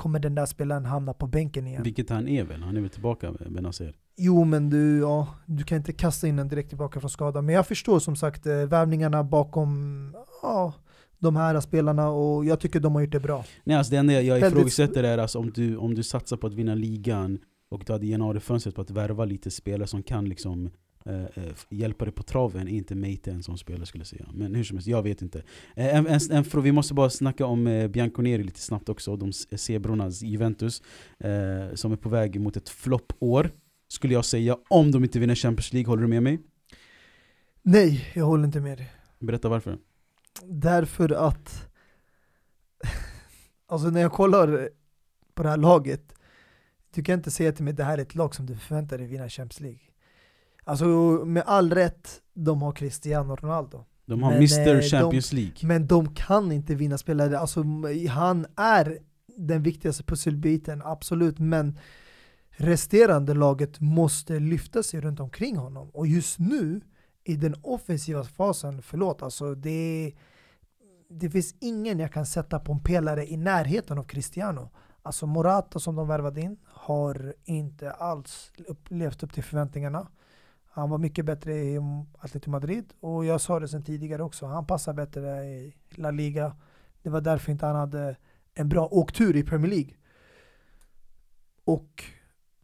kommer den där spelaren hamna på bänken igen. Vilket han är väl? Han är väl tillbaka Benazer? Jo men du, ja, du kan inte kasta in den direkt tillbaka från skada. Men jag förstår som sagt eh, värvningarna bakom ja, de här spelarna och jag tycker de har gjort det bra. Nej alltså det enda jag, ifrågasätter är alltså om du, om du satsar på att vinna ligan och du hade januarifönstret på att värva lite spelare som kan liksom eh, eh, hjälpa dig på traven, är inte Meite sån spelare skulle jag säga. Men hur som helst, jag vet inte. Eh, en, en, en, vi måste bara snacka om eh, Bianconeri lite snabbt också, de s- zebrornas Juventus, eh, som är på väg mot ett floppår. Skulle jag säga, om de inte vinner Champions League, håller du med mig? Nej, jag håller inte med dig. Berätta varför. Därför att alltså när jag kollar på det här laget du kan inte säga till mig att det här är ett lag som du förväntar dig vinna Champions League. Alltså med all rätt, de har Cristiano Ronaldo. De har Men, Mr eh, Champions League. Men de kan inte vinna spelare. Alltså, han är den viktigaste pusselbiten, absolut. Men resterande laget måste lyfta sig runt omkring honom. Och just nu, i den offensiva fasen, förlåt, alltså det, det finns ingen jag kan sätta på en pelare i närheten av Cristiano. Alltså Morata som de värvade in har inte alls upp, levt upp till förväntningarna. Han var mycket bättre i Atletico Madrid och jag sa det sen tidigare också. Han passar bättre i La Liga. Det var därför inte han hade en bra åktur i Premier League. Och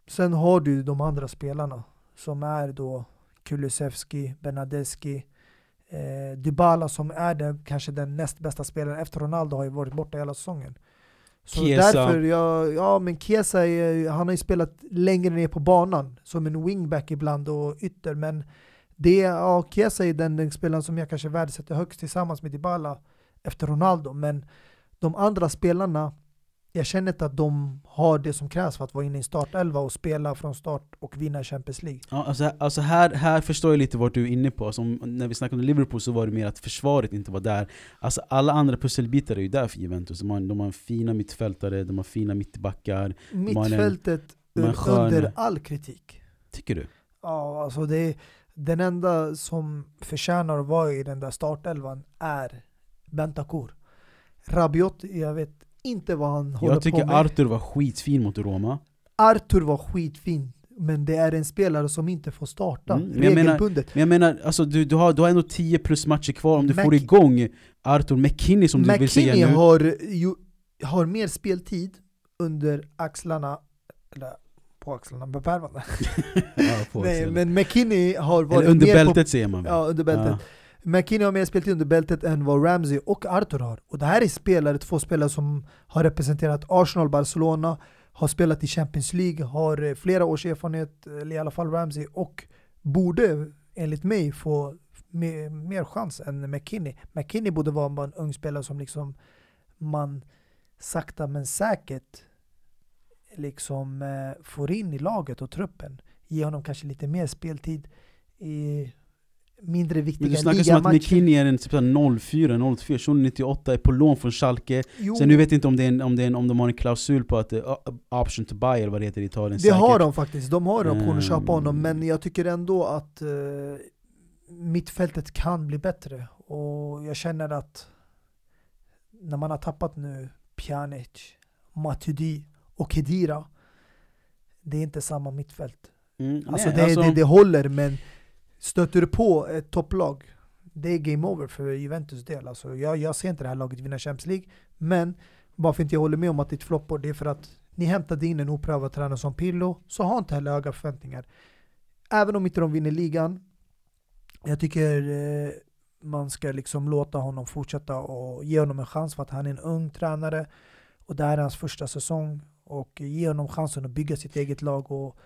sen har du de andra spelarna som är då Kulusevski, Bernadeschi, eh, Dybala som är den, kanske den näst bästa spelaren efter Ronaldo har ju varit borta hela säsongen. Så Chiesa. därför, jag, ja men Chiesa, är, han har ju spelat längre ner på banan som en wingback ibland och ytter men det, ja, Chiesa är den, den spelaren som jag kanske värdesätter högst tillsammans med Dybala efter Ronaldo men de andra spelarna jag känner inte att de har det som krävs för att vara inne i startelva och spela från start och vinna Champions League. Ja, alltså, alltså här, här förstår jag lite vart du är inne på. Alltså, när vi snackade om Liverpool så var det mer att försvaret inte var där. Alltså, alla andra pusselbitar är ju där för Juventus. De har, de har fina mittfältare, de har fina mittbackar. Mittfältet en under all kritik. Tycker du? Ja, alltså det den enda som förtjänar att vara i den där startelvan är Bentancur. Rabiot, jag vet inte vad han håller Jag tycker på med. Arthur var skitfin mot Roma. Arthur var skitfin, men det är en spelare som inte får starta Mm, men jag menar- regelbundet. Men jag menar, alltså, du, du, har, du har ändå 10 plus matcher kvar om du Mac- får igång Arthur McKinney som du vill säga McKinney nu. har, ju, har mer speltid under axlarna, eller på axlarna, på pärmarna. ja, på Nej, men McKinney har varit Eller under mer bältet säger man på, väl? Ja, under bältet. McKinney har mer speltid under bältet än vad Ramsey och Arthur har. Och det här är spelare, två spelare som har representerat Arsenal, Barcelona, har spelat i Champions League, har eh, flera års erfarenhet, eller i alla fall Ramsey, och borde enligt mig få mer, mer chans än McKinney. McKinney borde vara en ung spelare som liksom man sakta men säkert liksom eh, får in i laget och truppen. Ge honom kanske lite mer speltid i mindre viktiga du snackar som att ligamatcher. McKinney är en typ såhär 04, 04, 98, är på lån från Schalke Jo, Sen du vet inte om, det är en, om, det är en, om de har en klausul på att uh, option to buy eller vad det heter i Italien det säkert. har de faktiskt, de har en option att Mm. köpa honom, men jag tycker ändå att eh, mittfältet kan bli bättre. Och jag känner att när man har tappat nu Pjanic, Matuidi och Kedira, det är inte samma mittfält. Mm, Alltså, nej, det, alltså, det, det håller, men stöter du på ett topplag, det är game over för Juventus del. Alltså, jag, jag ser inte det här laget vinna Champions League, men varför inte jag håller med om att det är ett floppår, det är för att ni hämtade in en oprövad tränare som Pirlo, så har inte heller höga förväntningar. Även om inte de vinner ligan, jag tycker eh, man ska liksom låta honom fortsätta och ge honom en chans för att han är en ung tränare och det här är hans första säsong och ge honom chansen att bygga sitt eget lag och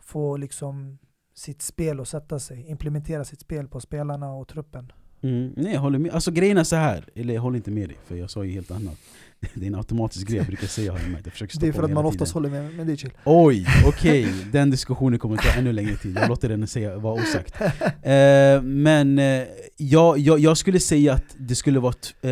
få liksom sitt spel att sätta sig, implementera sitt spel på spelarna och truppen. mm, nej jag håller med, alltså grejen är så här eller jag håller inte med dig för jag sa ju helt annat Det är en automatisk grej jag brukar säga har jag märkt, jag försöker Det är för att man oftast tiden. håller med, men det är chill. Oj, okej, den diskussionen kommer ta ännu längre tid, jag låter den säga, vara osagt eh, Men eh, jag, jag, jag skulle säga att det skulle vara ett, eh,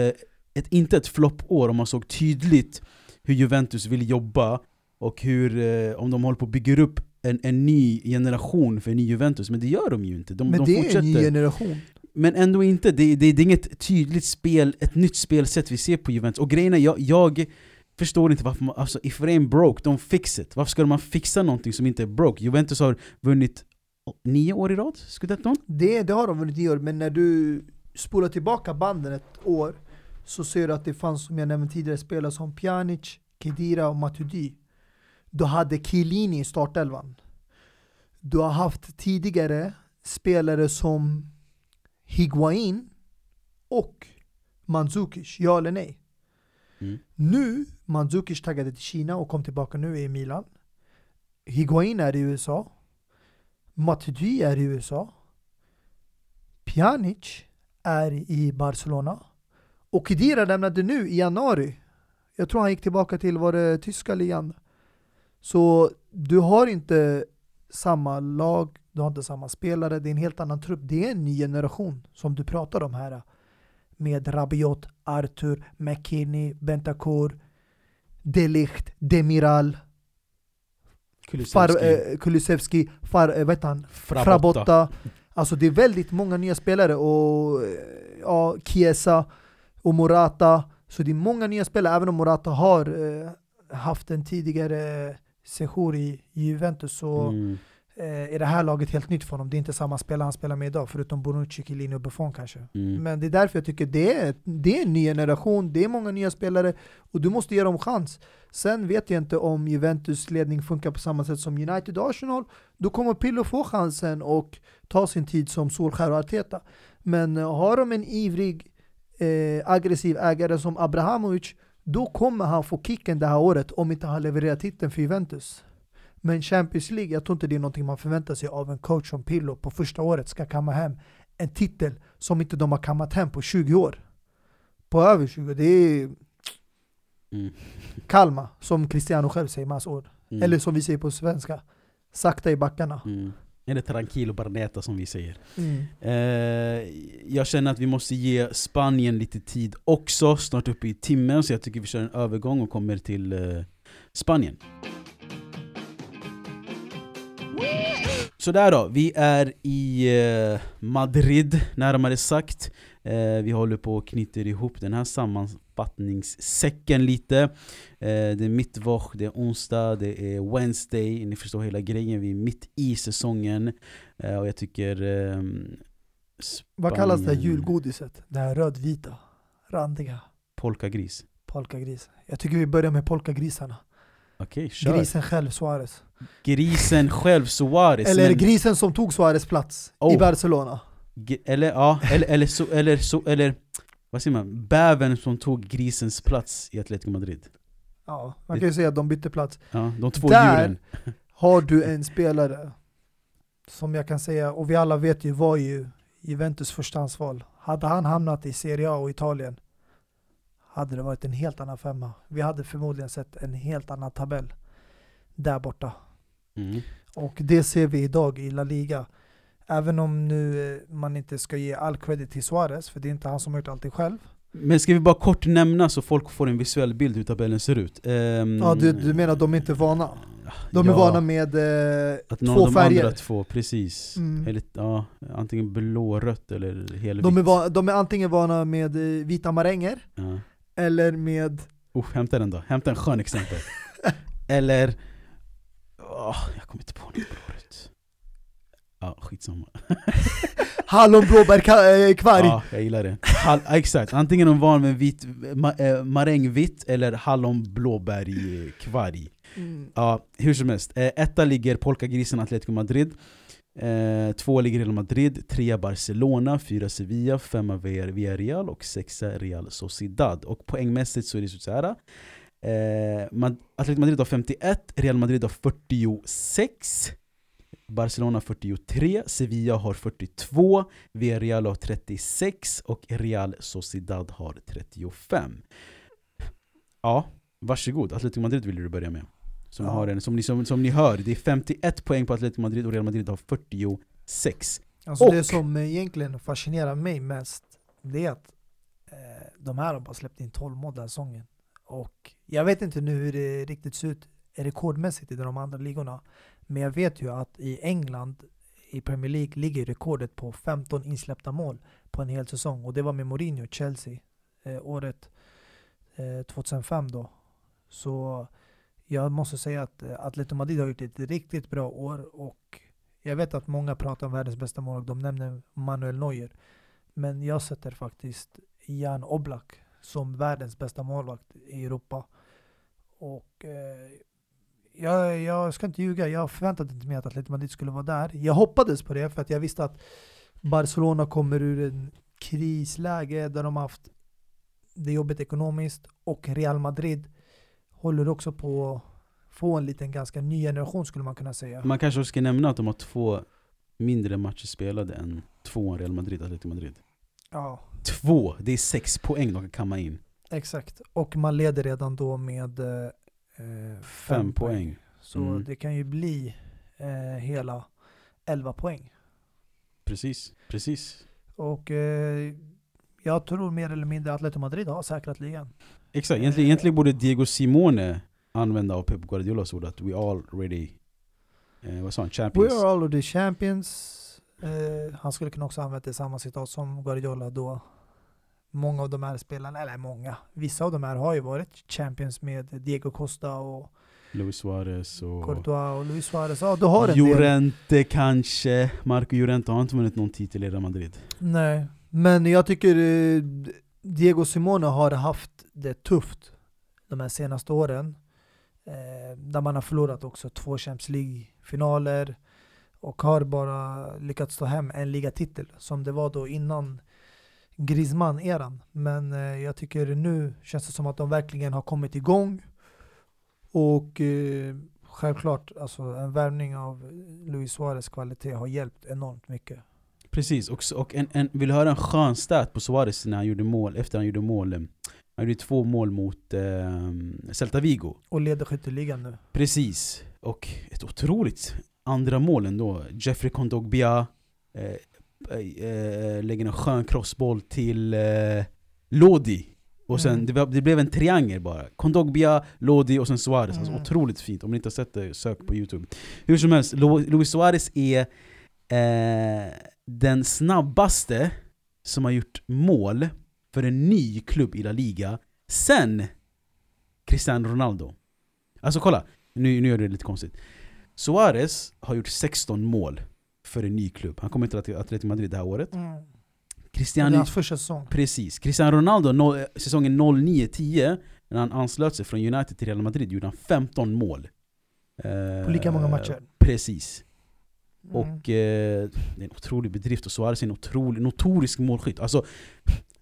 ett, inte ett floppår om man såg tydligt hur Juventus vill jobba och hur, eh, om de håller på att bygga upp en, en ny generation för en ny Juventus, men det gör de ju inte. De, men de det är en fortsätter. ny generation. Men ändå inte, det, det, det är inget tydligt spel, ett nytt spelsätt vi ser på Juventus. Och grejen är, jag, jag förstår inte varför man, alltså if it ain't broke, don't fix it. Varför ska man fixa någonting som inte är broke? Juventus har vunnit nio år i rad, Scudetton? Det, det har de vunnit i år, men när du spolar tillbaka banden ett år så ser du att det fanns, som jag nämnde tidigare, spelare som Pjanic, Kedira och Matuidi. Du hade Chiellini i startelvan. Du har haft tidigare spelare som Higuain och Mandzukic, ja eller nej? Mm. Nu, Mandzukic taggade till Kina och kom tillbaka nu i Milan. Higuain är i USA. Matuidi är i USA. Pjanic är i Barcelona. Och Khedira lämnade nu i januari. Jag tror han gick tillbaka till var det tyska ligan. Så du har inte samma lag, du har inte samma spelare, det är en helt annan trupp. Det är en ny generation som du pratar om här. Med Rabiot, Arthur, McKinney, Bentancur, Delicht, Demiral, Far, Kulusevski, eh, Kulusevski, Far, eh, han? Frabotta. Frabotta. Alltså det är väldigt många nya spelare och eh, ja, Chiesa och Morata. Så det är många nya spelare, även om Morata har eh, haft en tidigare sejour i i Juventus så Mm. eh, är det här laget helt nytt för honom. Det är inte samma spelare han spelar med idag, förutom Bonucci, Chiellini och Buffon kanske. Mm. Men det är därför jag tycker det är, det är en ny generation, det är många nya spelare och du måste ge dem chans. Sen vet jag inte om Juventus ledning funkar på samma sätt som United och Arsenal. Då kommer Pillo få chansen och ta sin tid som Solskär och Arteta. Men eh, har de en ivrig, eh, aggressiv ägare som Abrahamovic, då kommer han få kicken det här året om inte han levererar titeln för Juventus. Men Champions League, jag tror inte det är någonting man förväntar sig av en coach som Pillo på första året ska kamma hem en titel som inte de har kammat hem på 20 år. På över 20, det är... Mm. Calma, som Cristiano själv säger med hans ord. Mm. Eller som vi säger på svenska, sakta i backarna. Mm. Eller tranquilo barneta som vi säger. Mm. Eh, jag känner att vi måste ge Spanien lite tid också, snart uppe i timmen, så jag tycker vi kör en övergång och kommer till eh, Spanien. Sådär då, vi är i eh, Madrid närmare sagt. Eh, vi håller på och knyter ihop den här sammanfattningssäcken lite. Eh, det är mittwoch, det är onsdag, det är Wednesday, ni förstår hela grejen. Vi är mitt i säsongen. Och jag tycker... ehm, Vad kallas det här Spanien- julgodiset? Det här rödvita, randiga, Polkagris. polkagris. Jag tycker vi börjar med polkagrisarna. Okej, kör. Grisen själv, Suarez. Grisen själv, Suarez. Eller men- grisen som tog Suarez plats i Oh. Barcelona. Ge- Eller ja, eller, eller, så, eller, så, eller vad säger man? Bävern som tog grisens plats i Atletico Madrid. Ja, man kan ju säga att de bytte plats. Ja, de två Där- djuren. Har du en spelare som jag kan säga, och vi alla vet ju, var ju Juventus förstahandsval. Hade han hamnat i Serie A och Italien hade det varit en helt annan femma. Vi hade förmodligen sett en helt annan tabell där borta. Mm. Och det ser vi idag i La Liga. Även om nu eh, man inte ska ge all credit till Suarez, för det är inte han som har gjort allting själv. Men ska vi bara kort nämna så folk får en visuell bild hur tabellen ser ut? Ehm, Ja, du, du menar de är inte vana? De är ja, vana med eh, att någon två av de färger. andra två, precis. Mm. Eller, ja, antingen blå-rött eller helvitt. De är, va- de är antingen vana med eh, vita maränger, Ja. Eller med Oh, hämta den då, hämta en skön exempel. eller... åh, jag kommer inte på något blårött. Ja, skitsamma. hallon, blåbär, eh, kvarg. Ja, jag gillar det. Hall, exakt, antingen de van med vit, ma, eh, marängvitt eller hallon blåbär kvarg. Mm. Ja, hur som helst. Eh, etta ligger Polkagrisen Atletico Madrid. Eh, två ligger Real Madrid, trea Barcelona, fyra Sevilla, femma Villarreal och sexa Real Sociedad. Och poängmässigt så är det så här. Eh, Mad- Atletico Madrid har 51, Real Madrid har 46, Barcelona 43, Sevilla har 42, Villarreal har 36 och Real Sociedad har 35. Ja, varsågod. Atletico Madrid vill du börja med. Som, Ja. har en, som, ni, som, som ni hör, det är 51 poäng på Atletico Madrid och Real Madrid har 46. Alltså Och- det som eh, egentligen fascinerar mig mest, det är att eh, de här har bara släppt in 12 mål den här säsongen. Och jag vet inte nu hur det riktigt ser ut rekordmässigt i de andra ligorna. Men jag vet ju att i England, i Premier League, ligger rekordet på 15 insläppta mål på en hel säsong. Och det var med Mourinho, Chelsea, eh, året eh, 2005 då. Så jag måste säga att eh, Atletico Madrid har gjort ett riktigt bra år och jag vet att många pratar om världens bästa mål de nämner Manuel Neuer. Men jag sätter faktiskt Jan Oblak som världens bästa målvakt i Europa. Och eh, jag, jag ska inte ljuga, jag förväntade inte mig att Atletico Madrid skulle vara där. Jag hoppades på det för att jag visste att Barcelona kommer ur en krisläge där de haft det jobbigt ekonomiskt och Real Madrid håller också på att få en liten ganska ny generation skulle man kunna säga. Man kanske också ska nämna att de har två mindre matcher spelade än tvåan Real Madrid Atletico Madrid. Ja, Två! Det är sex poäng de kan kamma in. exakt. Och man leder redan då med eh, fem, Fem poäng. Så Mm. det kan ju bli eh, hela 11 poäng. Precis, precis. Och eh, jag tror mer eller mindre att Atletico Madrid har säkrat ligan. Exakt, egentligen, egentligen borde Diego Simone använda av Pep Guardiolas ord att we already, eh, vad sa han, champions. We are already champions. Eh, han skulle kunna också använda det samma citat som Guardiola då. Många av de här spelarna, eller många, vissa av de här har ju varit champions med Diego Costa och Luis Suarez och Courtois och Luis Suarez. Ja, du har en del. Llorente kanske. Marco Llorente har inte vunnit någon titel i Real Madrid. Nej, men jag tycker eh, Diego Simone har haft det tufft de här senaste åren. Eh, där man har förlorat också två Champions League-finaler och har bara lyckats ta hem en ligatitel som det var då innan Griezmann-eran. Men eh, jag tycker nu känns det som att de verkligen har kommit igång och eh, självklart, alltså en värvning av Luis Suarez kvalitet har hjälpt enormt mycket. Precis, och, och en, en, vill du höra en skön stat på Suarez när han gjorde mål, efter han gjorde mål? eh, Han gjorde två mål mot eh, Celta Vigo. Och leder skytteligan nu. Precis. Och ett otroligt andra mål ändå. Jeffrey Kondogbia eh, eh, lägger en skön crossboll till eh, Lodi. Och sen, Mm. det, var, det blev en triangel bara. Kondogbia, Lodi och sen Suarez. Alltså Mm. otroligt fint. Om ni inte har sett det, sök på youtube. Hur som helst, Lu- Luis Suarez är eh, den snabbaste som har gjort mål för en ny klubb i La Liga sen Cristiano Ronaldo. Alltså kolla, nu, nu gör det lite konstigt. Suarez har gjort 16 mål för en ny klubb. Han kommer inte till Atletico Madrid det här året. Mm. Det är Cristiano, hans första säsong. precis. Cristiano Ronaldo, no, säsongen 09-10, när han anslöt sig från United till Real Madrid, gjorde han 15 mål. Eh, På lika många matcher. Precis. Mm. Och eh, det är en otrolig bedrift och Suarez är en otrolig, notorisk målskytt. Alltså,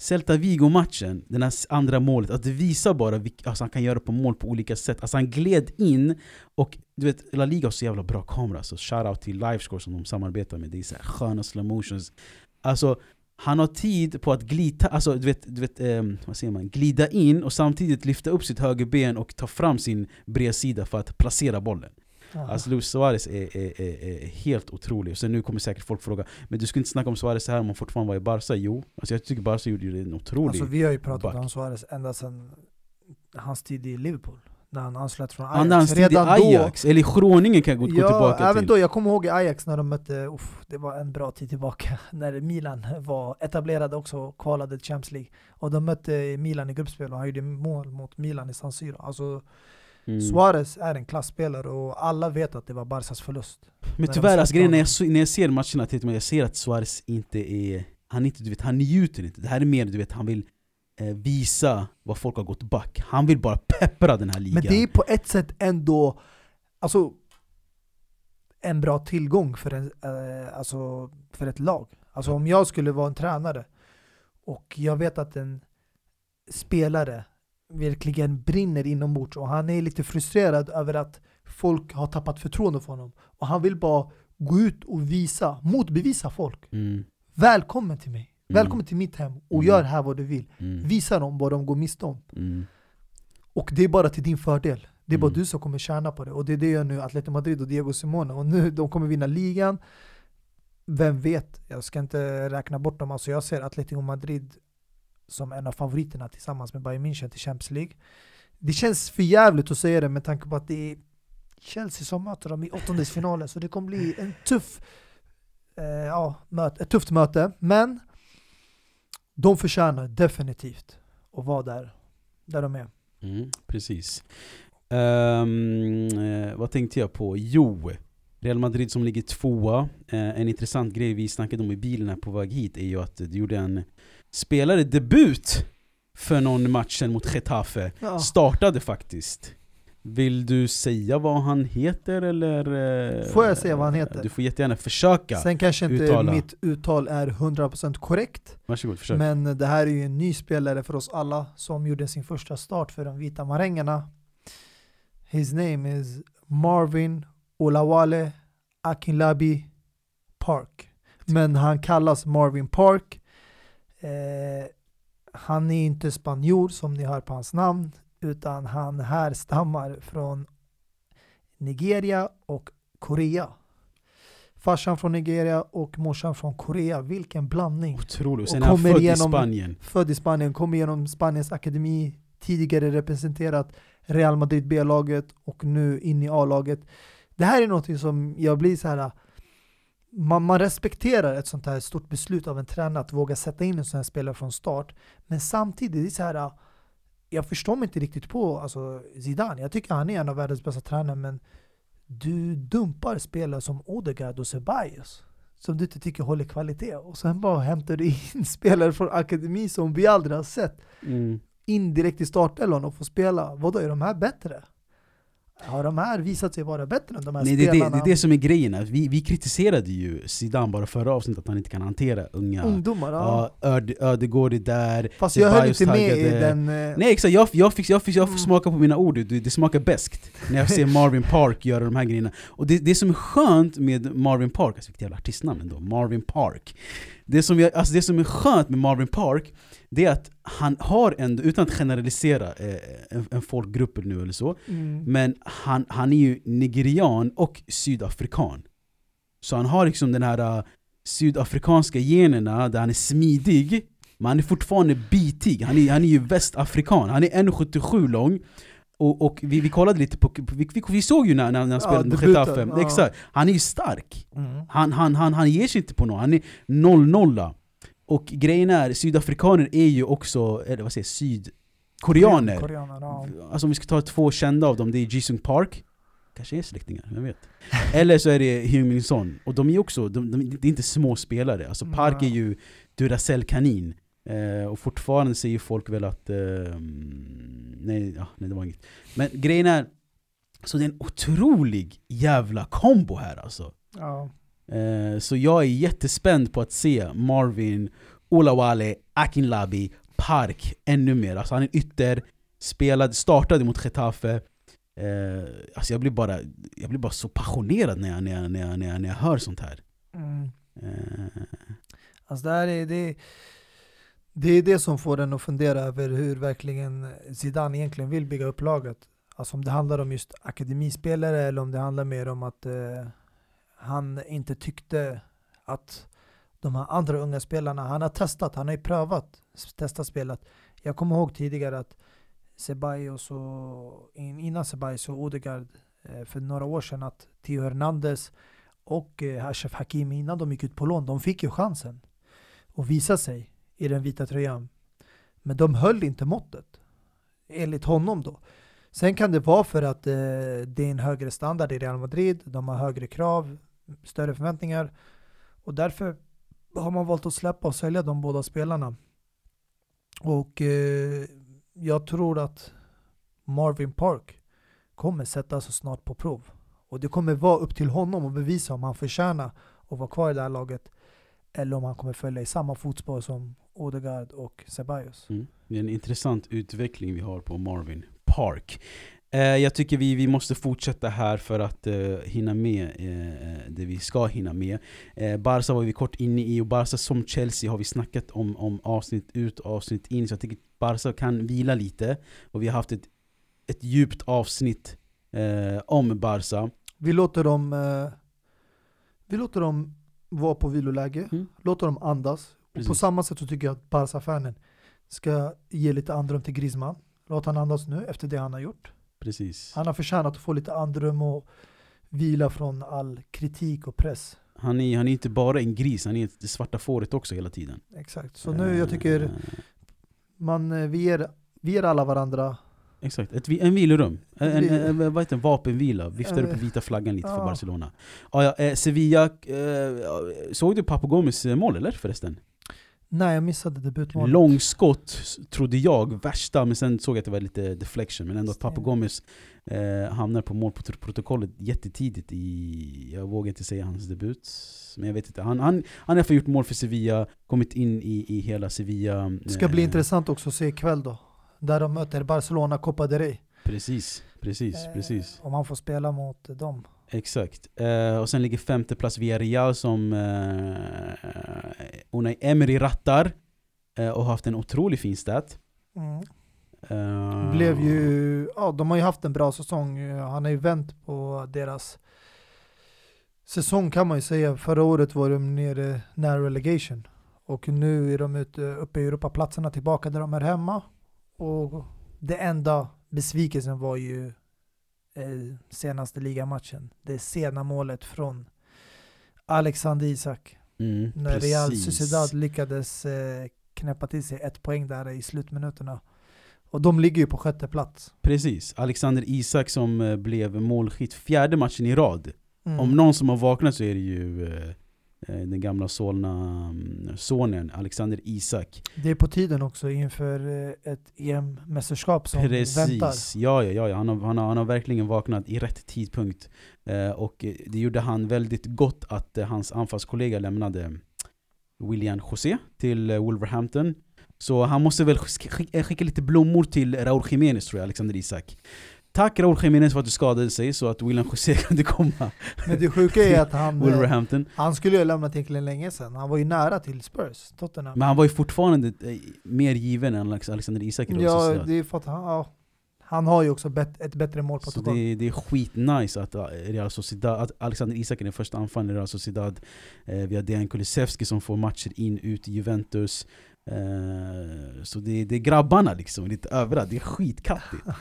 Celta Vigo-matchen, det här andra målet, att det visar bara vilk, alltså han kan göra på mål på olika sätt. Alltså han gled in, och du vet, La Liga har så jävla bra kamera, så shoutout till Livescore som de samarbetar med. Det är så här sköna slow motions. Alltså, han har tid på att glita, alltså, du vet, du vet eh, vad säger man? glida in och samtidigt lyfta upp sitt högerben och ta fram sin bredsida för att placera bollen. Aha. Alltså Luis Suarez är, är, är, är helt otrolig. Sen nu kommer säkert folk fråga Men du skulle inte snacka om Suarez så här om han fortfarande var i Barca? Jo, alltså jag tycker Barca gjorde en otrolig... Alltså vi har ju pratat back. om Suarez ända sedan hans tid i Liverpool. När han anslöt från Ajax. Hans tid i Redan Ajax, eller i Groningen kan jag gå, gå ja, tillbaka även till. då, jag kommer ihåg i Ajax när de mötte, uff, det var en bra tid tillbaka, när Milan var etablerade också och kvalade Champions League. Och de mötte Milan i gruppspel och han gjorde mål mot Milan i San Siro. Alltså Mm. Suarez är en klassspelare och alla vet att det var Barcas förlust. Men tyvärr, alltså, grejen när jag, när jag ser matcherna till mig, jag ser att Suarez inte är... Han, inte, du vet, han njuter inte. Det här är mer, du vet, han vill eh, visa vad folk har gått back. Han vill bara peppra den här ligan. Men det är på ett sätt ändå, alltså en bra tillgång för, en, eh, alltså, för ett lag. Alltså om jag skulle vara en tränare och jag vet att en spelare verkligen brinner inombords och han är lite frustrerad över att folk har tappat förtroende för honom. Och han vill bara gå ut och visa, motbevisa folk. Mm, Välkommen till mig. Mm. Välkommen till mitt hem och Mm. gör här vad du vill. mm, Visa dem vad de går miste om. Och det är bara till din fördel. Det är bara du som kommer tjäna på det. Och det är det gör nu Atletico Madrid och Diego Simone. Och nu, de kommer vinna ligan. Vem vet? Jag ska inte räkna bort dem. Alltså jag ser Atletico Madrid som en av favoriterna tillsammans med Bayern München till Champions League. Det känns för jävligt att säga det med tanke på att det är Chelsea som möter dem i åttondelsfinalen. Så det kommer bli en tuff, eh, ja, möte, ett tufft möte. Men de förtjänar definitivt att vara där, där de är. Mm, precis. Um, vad tänkte jag på? Jo, Real Madrid som ligger tvåa. Eh, en intressant grej vi snackade om i bilen här på väg hit är ju att du gjorde en spelare debut för någon matchen mot Getafe. Ja. Startade faktiskt. Vill du säga vad han heter eller? eh, Får jag säga vad han heter? Du får jättegärna försöka. Sen kanske inte Uttala. mitt uttal är 100% korrekt, Varsågod, försök. men det här är ju en ny spelare för oss alla som gjorde sin första start för de vita marängerna. His name is Marvin Olawale Akinlabi Park. Men han kallas Marvin Park. Eh, han är inte spanjor som ni hör på hans namn, utan han härstammar från Nigeria och Korea. Farsan från Nigeria och morsan från Korea. Vilken blandning! Otroligt. Och sen är han kommer född i igenom- Spanien. Född i Spanien, kom igenom Spaniens akademi, tidigare representerat Real Madrid B-laget och nu in i A-laget. Det här är något som jag blir så här. Man, man respekterar ett sånt här stort beslut av en tränare att våga sätta in en sån här spelare från start. Men samtidigt, det är så här. Jag förstår mig inte riktigt på alltså, Zidane. Jag tycker han är en av världens bästa tränare, men du dumpar spelare som Odegaard och Ceballos som du inte tycker håller kvalitet och sen bara hämtar du in spelare från akademi som vi aldrig har sett Mm. in direkt i startelvan och får spela. Vadå, är de här bättre? Har de här visat sig vara bättre än de här Nej, det, är det, spelarna? det är det som är grejen. Vi, vi kritiserade ju Zidane bara förra avsnittet att han inte kan hantera unga. Ungdomar, ja. Ja, Öde, Ödegård är där. Fast jag höll inte med i den... eh, Nej exakt, jag, jag, fick, jag, fick, jag fick Mm. smaka på mina ord, det, det smakar bäst när jag ser Marvin Park göra de här grejerna. Och det, det som är skönt med Marvin Park, alltså vilket jävla artistnamn ändå, Marvin Park. Det, som jag, alltså det som är skönt med Marvin Park, det är att han har ändå, utan att generalisera eh, en, en folkgrupp nu eller så, Mm. men han, han är ju nigerian och sydafrikan. Så han har liksom den här uh, sydafrikanska generna där han är smidig, men han är fortfarande bitig. Han är, han är ju västafrikan, han är 1,77 lång. Och, och vi, vi kollade lite på, vi, vi, vi såg ju när, när, han Ja, spelade med debuten, Getafe, ja. exakt. Han är ju stark. Mm. Han, han, han, han ger sig inte på någon, han är 0-0. Och grejen är, sydafrikaner är ju också, eller vad säger jag, sydkoreaner. Koreaner, ja. Alltså om vi ska ta två kända av dem, det är Jisung Park Kanske är släktingar, vem vet? Eller så är det Hyung Son, och de är också, de, de, det är inte små spelare Alltså Park är ju Duracell-kanin eh, Och fortfarande säger folk väl att... Eh, nej, ja, nej, det var inget Men grejen är, så det är en otrolig jävla kombo här alltså Ja. Eh, Så jag är jättespänd på att se Marvin, Olawale, Akinlabi, Park ännu mer. Alltså han är ytter, spelade, startade mot Getafe. Eh, alltså jag blir, bara, jag blir bara så passionerad när jag, när jag, när jag, när jag, när jag hör sånt här. Mm. Eh, Alltså det, här är, det, det är det som får en att fundera över hur verkligen Zidane egentligen vill bygga upp laget. Alltså om det handlar om just akademispelare eller om det handlar mer om att eh, han inte tyckte att de här andra unga spelarna, han har testat, han har ju prövat, testat spelat. Jag kommer ihåg tidigare att Ceballos och innan Ceballos och Odegaard eh, för några år sedan att Theo Hernandez och eh, Ashraf Hakimi innan de gick ut på lån, de fick ju chansen att visa sig i den vita tröjan. Men de höll inte måttet. Enligt honom då. Sen kan det vara för att eh, det är en högre standard i Real Madrid, de har högre krav, större förväntningar. Och därför har man valt att släppa och sälja de båda spelarna. Och eh, jag tror att Marvin Park kommer sätta så snart på prov. Och det kommer vara upp till honom att bevisa om han förtjänar att vara kvar i det här laget. Eller om han kommer följa i samma fotspår som Odegaard och Ceballos. mm. Det är en intressant utveckling vi har på Marvin Park. Eh, jag tycker vi, vi måste fortsätta här för att eh, hinna med eh, det vi ska hinna med. Eh, Barca var vi kort inne i och Barca som Chelsea har vi snackat om, om avsnitt ut och avsnitt in så jag tycker Barca kan vila lite. Och vi har haft ett, ett djupt avsnitt eh, om Barca. Vi låter dem, eh, vi låter dem vara på viloläge, Mm. låter dem andas. Och på Precis. samma sätt så tycker jag att Barca-fanen ska ge lite andrum till Griezmann. Låt han andas nu efter det han har gjort. Precis. Han har förtjänat att få lite andrum och vila från all kritik och press. Han är, han är inte bara en gris, han är det svarta fåret också hela tiden. Exakt. Så nu jag Eh, tycker man, eh, vi, ger, vi ger alla varandra Exakt, ett, en vilorum. En, en, en, det? en vapenvila. Viftar upp Eh, vita flaggan lite för. Barcelona. Ah, ja, eh, Sevilla, eh, såg du Papu Gomes eh, mål eller förresten? Nej, jag missade debutmålet. Långskott trodde jag, värsta, men sen såg jag att det var lite deflection. Men ändå att Papu. Gomes eh, hamnar på målprotokollet jättetidigt i, jag vågar inte säga hans debut. Men jag vet inte, han, han, han har gjort mål för Sevilla, kommit in i, i hela Sevilla. Det ska bli eh, intressant också att se ikväll då. Där de möter Barcelona Copa del Rey. Precis, precis, Eh, precis. Om han får spela mot dem. Exakt. Eh, och sen ligger femte plats Villarreal som eh, Unai Emery rattar eh, och har haft en otroligt fin stat. Mm. Eh, Blev ju, ja de har ju haft en bra säsong. Han har ju vänt på deras säsong kan man ju säga. Förra året var de nere nära relegation. Och nu är de ute, uppe i Europaplatserna tillbaka där de är hemma. Och det enda besvikelsen var ju eh, senaste ligamatchen. Det sena målet från Alexander Isak. mm, När Real precis. Sociedad lyckades eh, knäppa till sig ett poäng där i slutminuterna. Och de ligger ju på sjätte plats. Precis. Alexander Isak som eh, blev målskytt fjärde matchen i rad. Mm. Om någon som har vaknat så är det ju eh, den gamla Solna-sonen Alexander Isak. Det är på tiden också inför eh, ett EM-mästerskap som väntar. Precis, ja, ja, ja. Han, har, han, har, han har verkligen vaknat i rätt tidpunkt. Eh, och eh, det gjorde han väldigt gott att eh, hans anfallskollega lämnade William José till eh, Wolverhampton. Så han måste väl sk- skicka, skicka lite blommor till Raúl Jiménez tror jag, Alexander Isak. Tack Raúl Jiménez för att du skadade sig så att William José kunde komma. Men det sjuka är att han, eh, Wolverhampton. han skulle ju ha lämnat egentligen länge sedan. Han var ju nära till Spurs, Tottenham. Men han var ju fortfarande eh, mer given än Alex- Alexander Isak ja, det är för att han, ja, han har ju också bet, ett bättre mål på Så det, är- det är skitnice att eh, Real Sociedad, att Alexander Isak är den första anfallaren i Real Sociedad. Eh, vi har Dejan Kulusevski som får matcher in, ut i Juventus. Eh, så det, det är grabbarna liksom, lite överallt. Det är skitkattigt.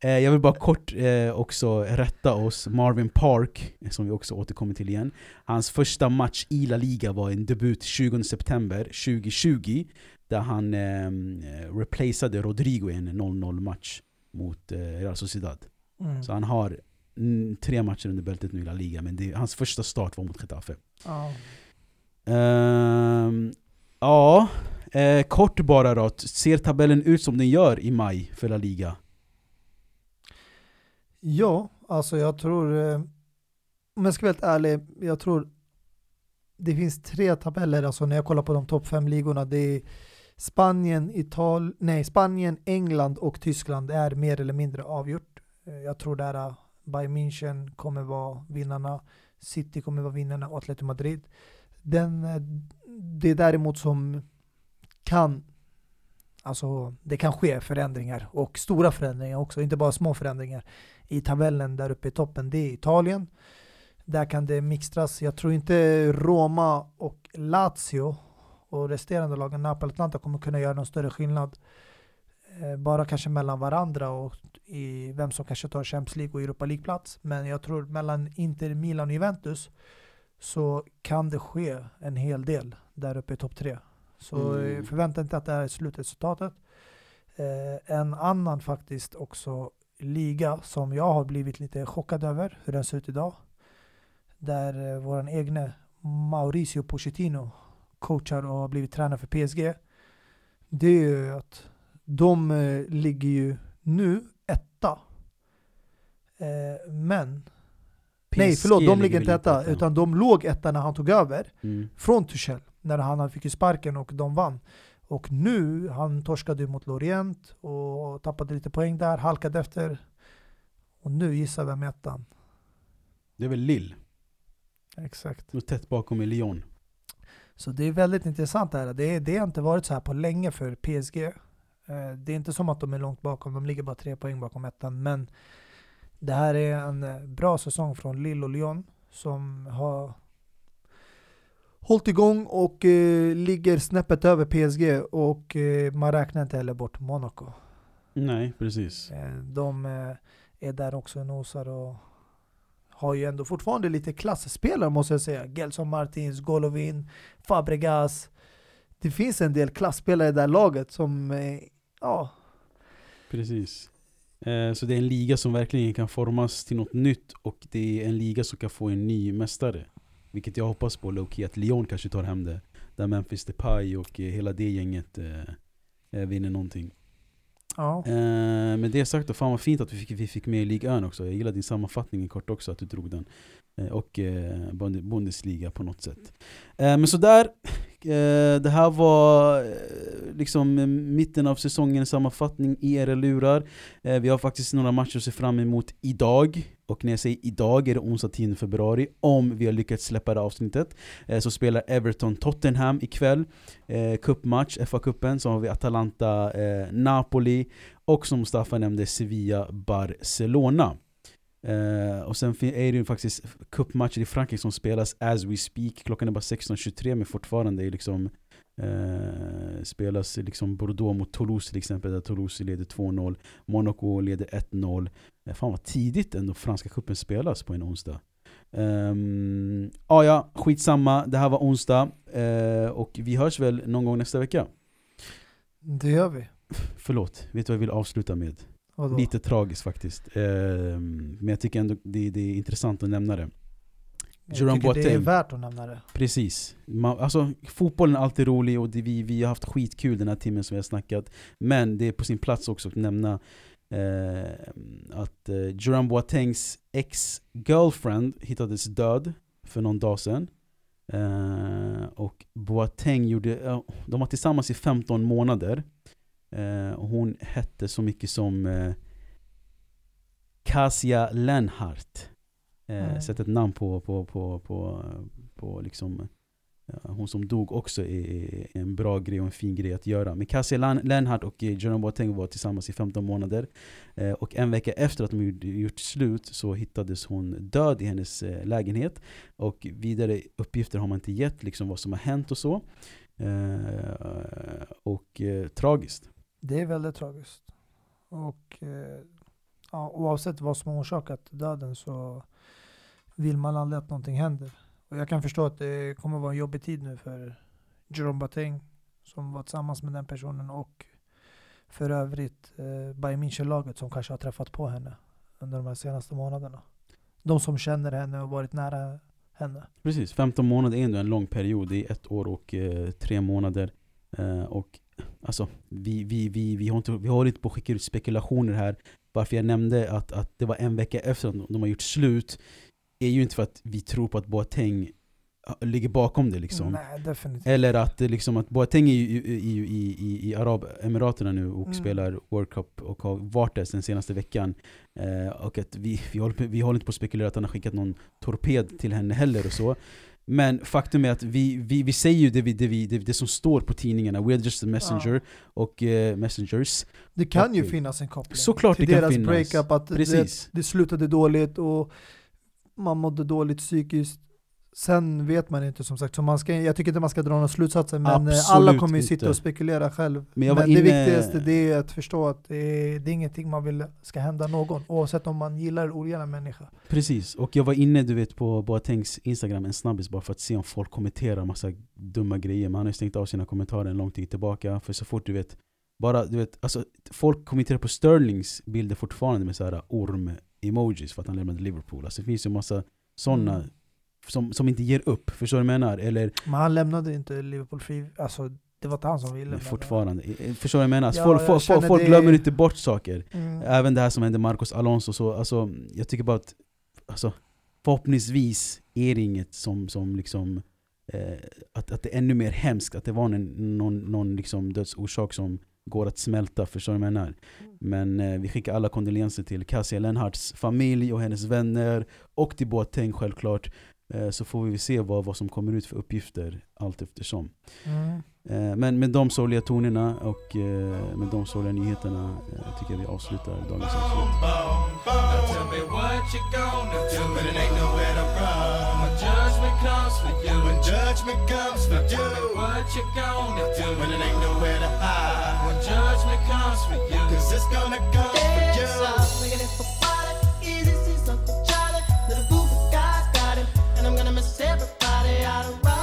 Eh, jag vill bara kort eh, också rätta oss. Marvin Park, som vi också återkommer till igen. Hans första match i La Liga var en debut 20 september 2020. Där han replaceade Rodrigo i en 0-0 match mot Real Sociedad. Mm. Så han har tre matcher under bältet nu i La Liga, men det, hans första start var mot Getafe. Ja. Ehm, ja, eh, kort bara då. Ser tabellen ut som den gör i maj för La Liga? Ja, alltså jag tror, eh, om jag ska vara helt ärlig, jag tror det finns tre tabeller, alltså när jag kollar på de topp fem ligorna, det är Spanien, Italien, nej Spanien, England och Tyskland är mer eller mindre avgjort. Eh, jag tror där eh, Bayern München kommer vara vinnarna, City kommer vara vinnarna och Atletico Madrid. Den, eh, det är däremot som kan Alltså det kan ske förändringar och stora förändringar också, inte bara små förändringar i tabellen där uppe i toppen, det är Italien. Där kan det mixtras. Jag tror inte Roma och Lazio och resterande lagen, Napoli och Atlanta, kommer kunna göra någon större skillnad. Eh, bara kanske mellan varandra och i vem som kanske tar Champions League och Europa League-plats. Men jag tror mellan Inter, Milan och Juventus så kan det ske en hel del där uppe i topp tre. Så Mm. eh, förvänta inte att det här är slutresultatet. Eh, en annan faktiskt också liga som jag har blivit lite chockad över hur den ser ut idag. Där eh, våran egne Mauricio Pochettino coachar och har blivit tränare för PSG. Det är ju att de eh, ligger ju nu etta. Eh, men, nej förlåt, de ligger inte etta, utan de låg etta när han tog över Mm. från Tuchel när han fick sparken och de vann. Och nu, han torskade mot Lorient och tappade lite poäng där, halkade efter. Och nu gissa vem ettan? Det är väl Lill, Exakt. och tätt bakom är Lyon. Så det är väldigt intressant det här. Det, det har inte varit så här på länge för PSG. Eh, Det är inte som att de är långt bakom, de ligger bara tre poäng bakom ettan. Men det här är en eh, bra säsong från Lille och Lyon som har hållit igång och eh, ligger snäppet över PSG och eh, man räknar inte heller bort Monaco. Nej, precis. Eh, de eh, är där också och nosar och har ju ändå fortfarande lite klassspelare måste jag säga. Gelson Martins, Golovin, Fabregas. Det finns en del klassspelare i det här laget som, eh, ja, Precis. Eh, så det är en liga som verkligen kan formas till något nytt och det är en liga som kan få en ny mästare. Vilket jag hoppas på Loki att Lyon kanske tar hem det. Där Memphis Depay och eh, hela det gänget eh, eh, vinner någonting. ja. Eh, med det sagt då, fan vad fint att vi fick, vi fick med Ligue 1 också. Jag gillar din sammanfattning kort också, att du drog den. Eh, och eh, Bund- Bundesliga på något sätt. Eh, men sådär, eh, det här var eh, liksom mitten av säsongens sammanfattning i era lurar. Vi har faktiskt några matcher att se fram emot idag. Och när jag säger idag är det onsdag 10 februari, om vi har lyckats släppa det avsnittet. Eh, så spelar Everton Tottenham ikväll. Eh, cupmatch, FA-cupen, så har vi Atalanta eh, Napoli och som Staffan nämnde Sevilla Barcelona. Eh, och sen är det ju faktiskt cupmatcher i Frankrike som spelas as we speak. Klockan är bara 16.23 men fortfarande är liksom Uh, spelas liksom Bordeaux mot Toulouse till exempel där Toulouse leder 2-0. Monaco leder 1-0. Eh, fan vad tidigt ändå franska cupen spelas på en onsdag. Um, ah, ja, skitsamma. Det här var onsdag. Eh, och vi hörs väl någon gång nästa vecka. det gör vi. Förlåt, vet du vad jag vill avsluta med? Vadå? Lite tragiskt faktiskt. Ehm, men jag tycker ändå det, det är intressant att nämna det. Jag Jerome tycker det är Boateng. värt att nämna det. Precis. Man, alltså, fotbollen är alltid rolig och det, vi, vi har haft skitkul den här timmen som vi har snackat. Men det är på sin plats också att nämna eh, att eh, Jerome Boatengs ex-girlfriend hittades död för någon dag sedan. Eh, och Boateng gjorde, ja, de var tillsammans i 15 månader. Eh, och hon hette så mycket som eh, Kasia Lenhart. Eh, Mm. Sätt ett namn på, på, på, på, på liksom, hon som dog också är, en bra grej och en fin grej att göra. Men Cassie Lan- och eh, Jerome Boateng var tillsammans i 15 månader. Eh, och en vecka efter att de gjort, slut så hittades hon död i hennes eh, lägenhet. Och vidare uppgifter har man inte gett, liksom vad som har hänt och så. Och tragiskt. Det är väldigt tragiskt. Och ja, oavsett vad som har orsakat döden så vill man aldrig att någonting händer. Och jag kan förstå att det kommer vara en jobbig tid nu för Jerome Boateng som var tillsammans med den personen och för övrigt eh, Bayern München-laget som kanske har träffat på henne under de här senaste månaderna. De som känner henne och varit nära henne. Precis, 15 månader är ändå en lång period. Det är ett år och eh, tre månader. Eh, och alltså, vi, vi, vi, vi, har inte, vi håller inte på att skicka ut spekulationer här. Varför jag nämnde att, att det var en vecka efter att de har gjort slut är ju inte för att vi tror på att Boateng ligger bakom det liksom. Nej, definitivt. Eller att, det liksom, att Boateng är ju i, i, i, i, i Arabemiraterna nu och Mm. spelar World Cup och har varit där den senaste veckan. Eh, och att vi, vi, håller, vi håller inte på att spekulera att han har skickat någon torped till henne heller och så. Men faktum är att vi, vi, vi säger ju det, vi, det, vi, det, det som står på tidningarna, we're just a messenger och eh, messengers. Det kan ju Och- finnas en koppling Såklart till det kan deras finnas. breakup, att det, Precis. det slutade dåligt och man mådde dåligt psykiskt. Sen vet man inte som sagt, så man ska, jag tycker inte man ska dra några slutsatser men eh, Absolut alla kommer ju inte. sitta och spekulera själv. Men Men, var det inne- viktigaste det är att förstå att det är, det är ingenting man vill ska hända någon, oavsett om man gillar eller ogillar människa. Precis, och jag var inne du vet på Boatengs instagram en snabbis bara för att se om folk kommenterar massa dumma grejer Men han har ju stängt av sina kommentarer en lång tid tillbaka För så fort du vet, bara du vet, alltså folk kommenterar på Sterlings bilder fortfarande med så här orm-emojis för att han lämnade Liverpool Alltså det finns ju massa sådana Mm. som, som inte ger upp, förstår du vad jag menar? Eller Men han lämnade inte Liverpool fri, alltså det var inte han som ville. men fortfarande, förstår du vad jag menar? Alltså, Ja, folk jag folk, folk, glömmer inte bort saker Mm. Även det här som hände Marcos Alonso, så, alltså, jag tycker bara att alltså, förhoppningsvis är det inget som, som liksom eh, att, att det är ännu mer hemskt, att det var en, någon, någon liksom dödsorsak som går att smälta, förstår du vad jag menar? Men eh, vi skickar alla kondolenser till Cassia Lenharts familj och hennes vänner och till Boateng självklart eh, så får vi se vad, vad som kommer ut för uppgifter allt eftersom. Mm. Eh, Men med de sorgliga tonerna och eh, med de sorgliga nyheterna eh, tycker jag vi avslutar dagens avsnitt. Judgment comes for you. When judgment comes for you. What you gonna do when it ain't nowhere to hide. When judgment comes for you. Cause it's gonna come for you. And I'm gonna miss everybody out of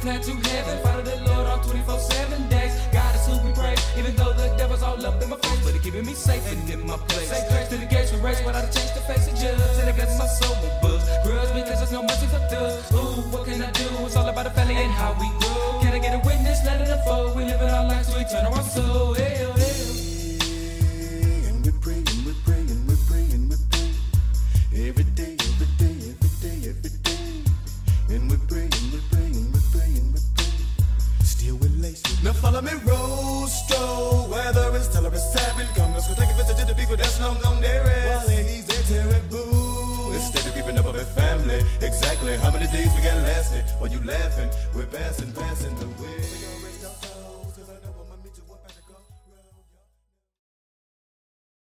plan to heaven. Follow the Lord on 24 7 days. God is who we praise, even though the devil's all up in my face. But he keeping me safe and in my place. Say grace to the gates we race, but I change the face of judge. And I guess my soul will buzz. Grudge because there's no mercy for thugs. Ooh, what can I do? It's all about the family and how we grow. Can I get a witness? Let it unfold. We living our lives to eternal our soul. Follow me, Rosto. Whether it's teller or savage, come let's go take a visit to the people that's long gone there is. Well, he's there, terrible. Instead of keeping up with family, exactly how many days we got lasting? While you laughing, we're passing, passing the.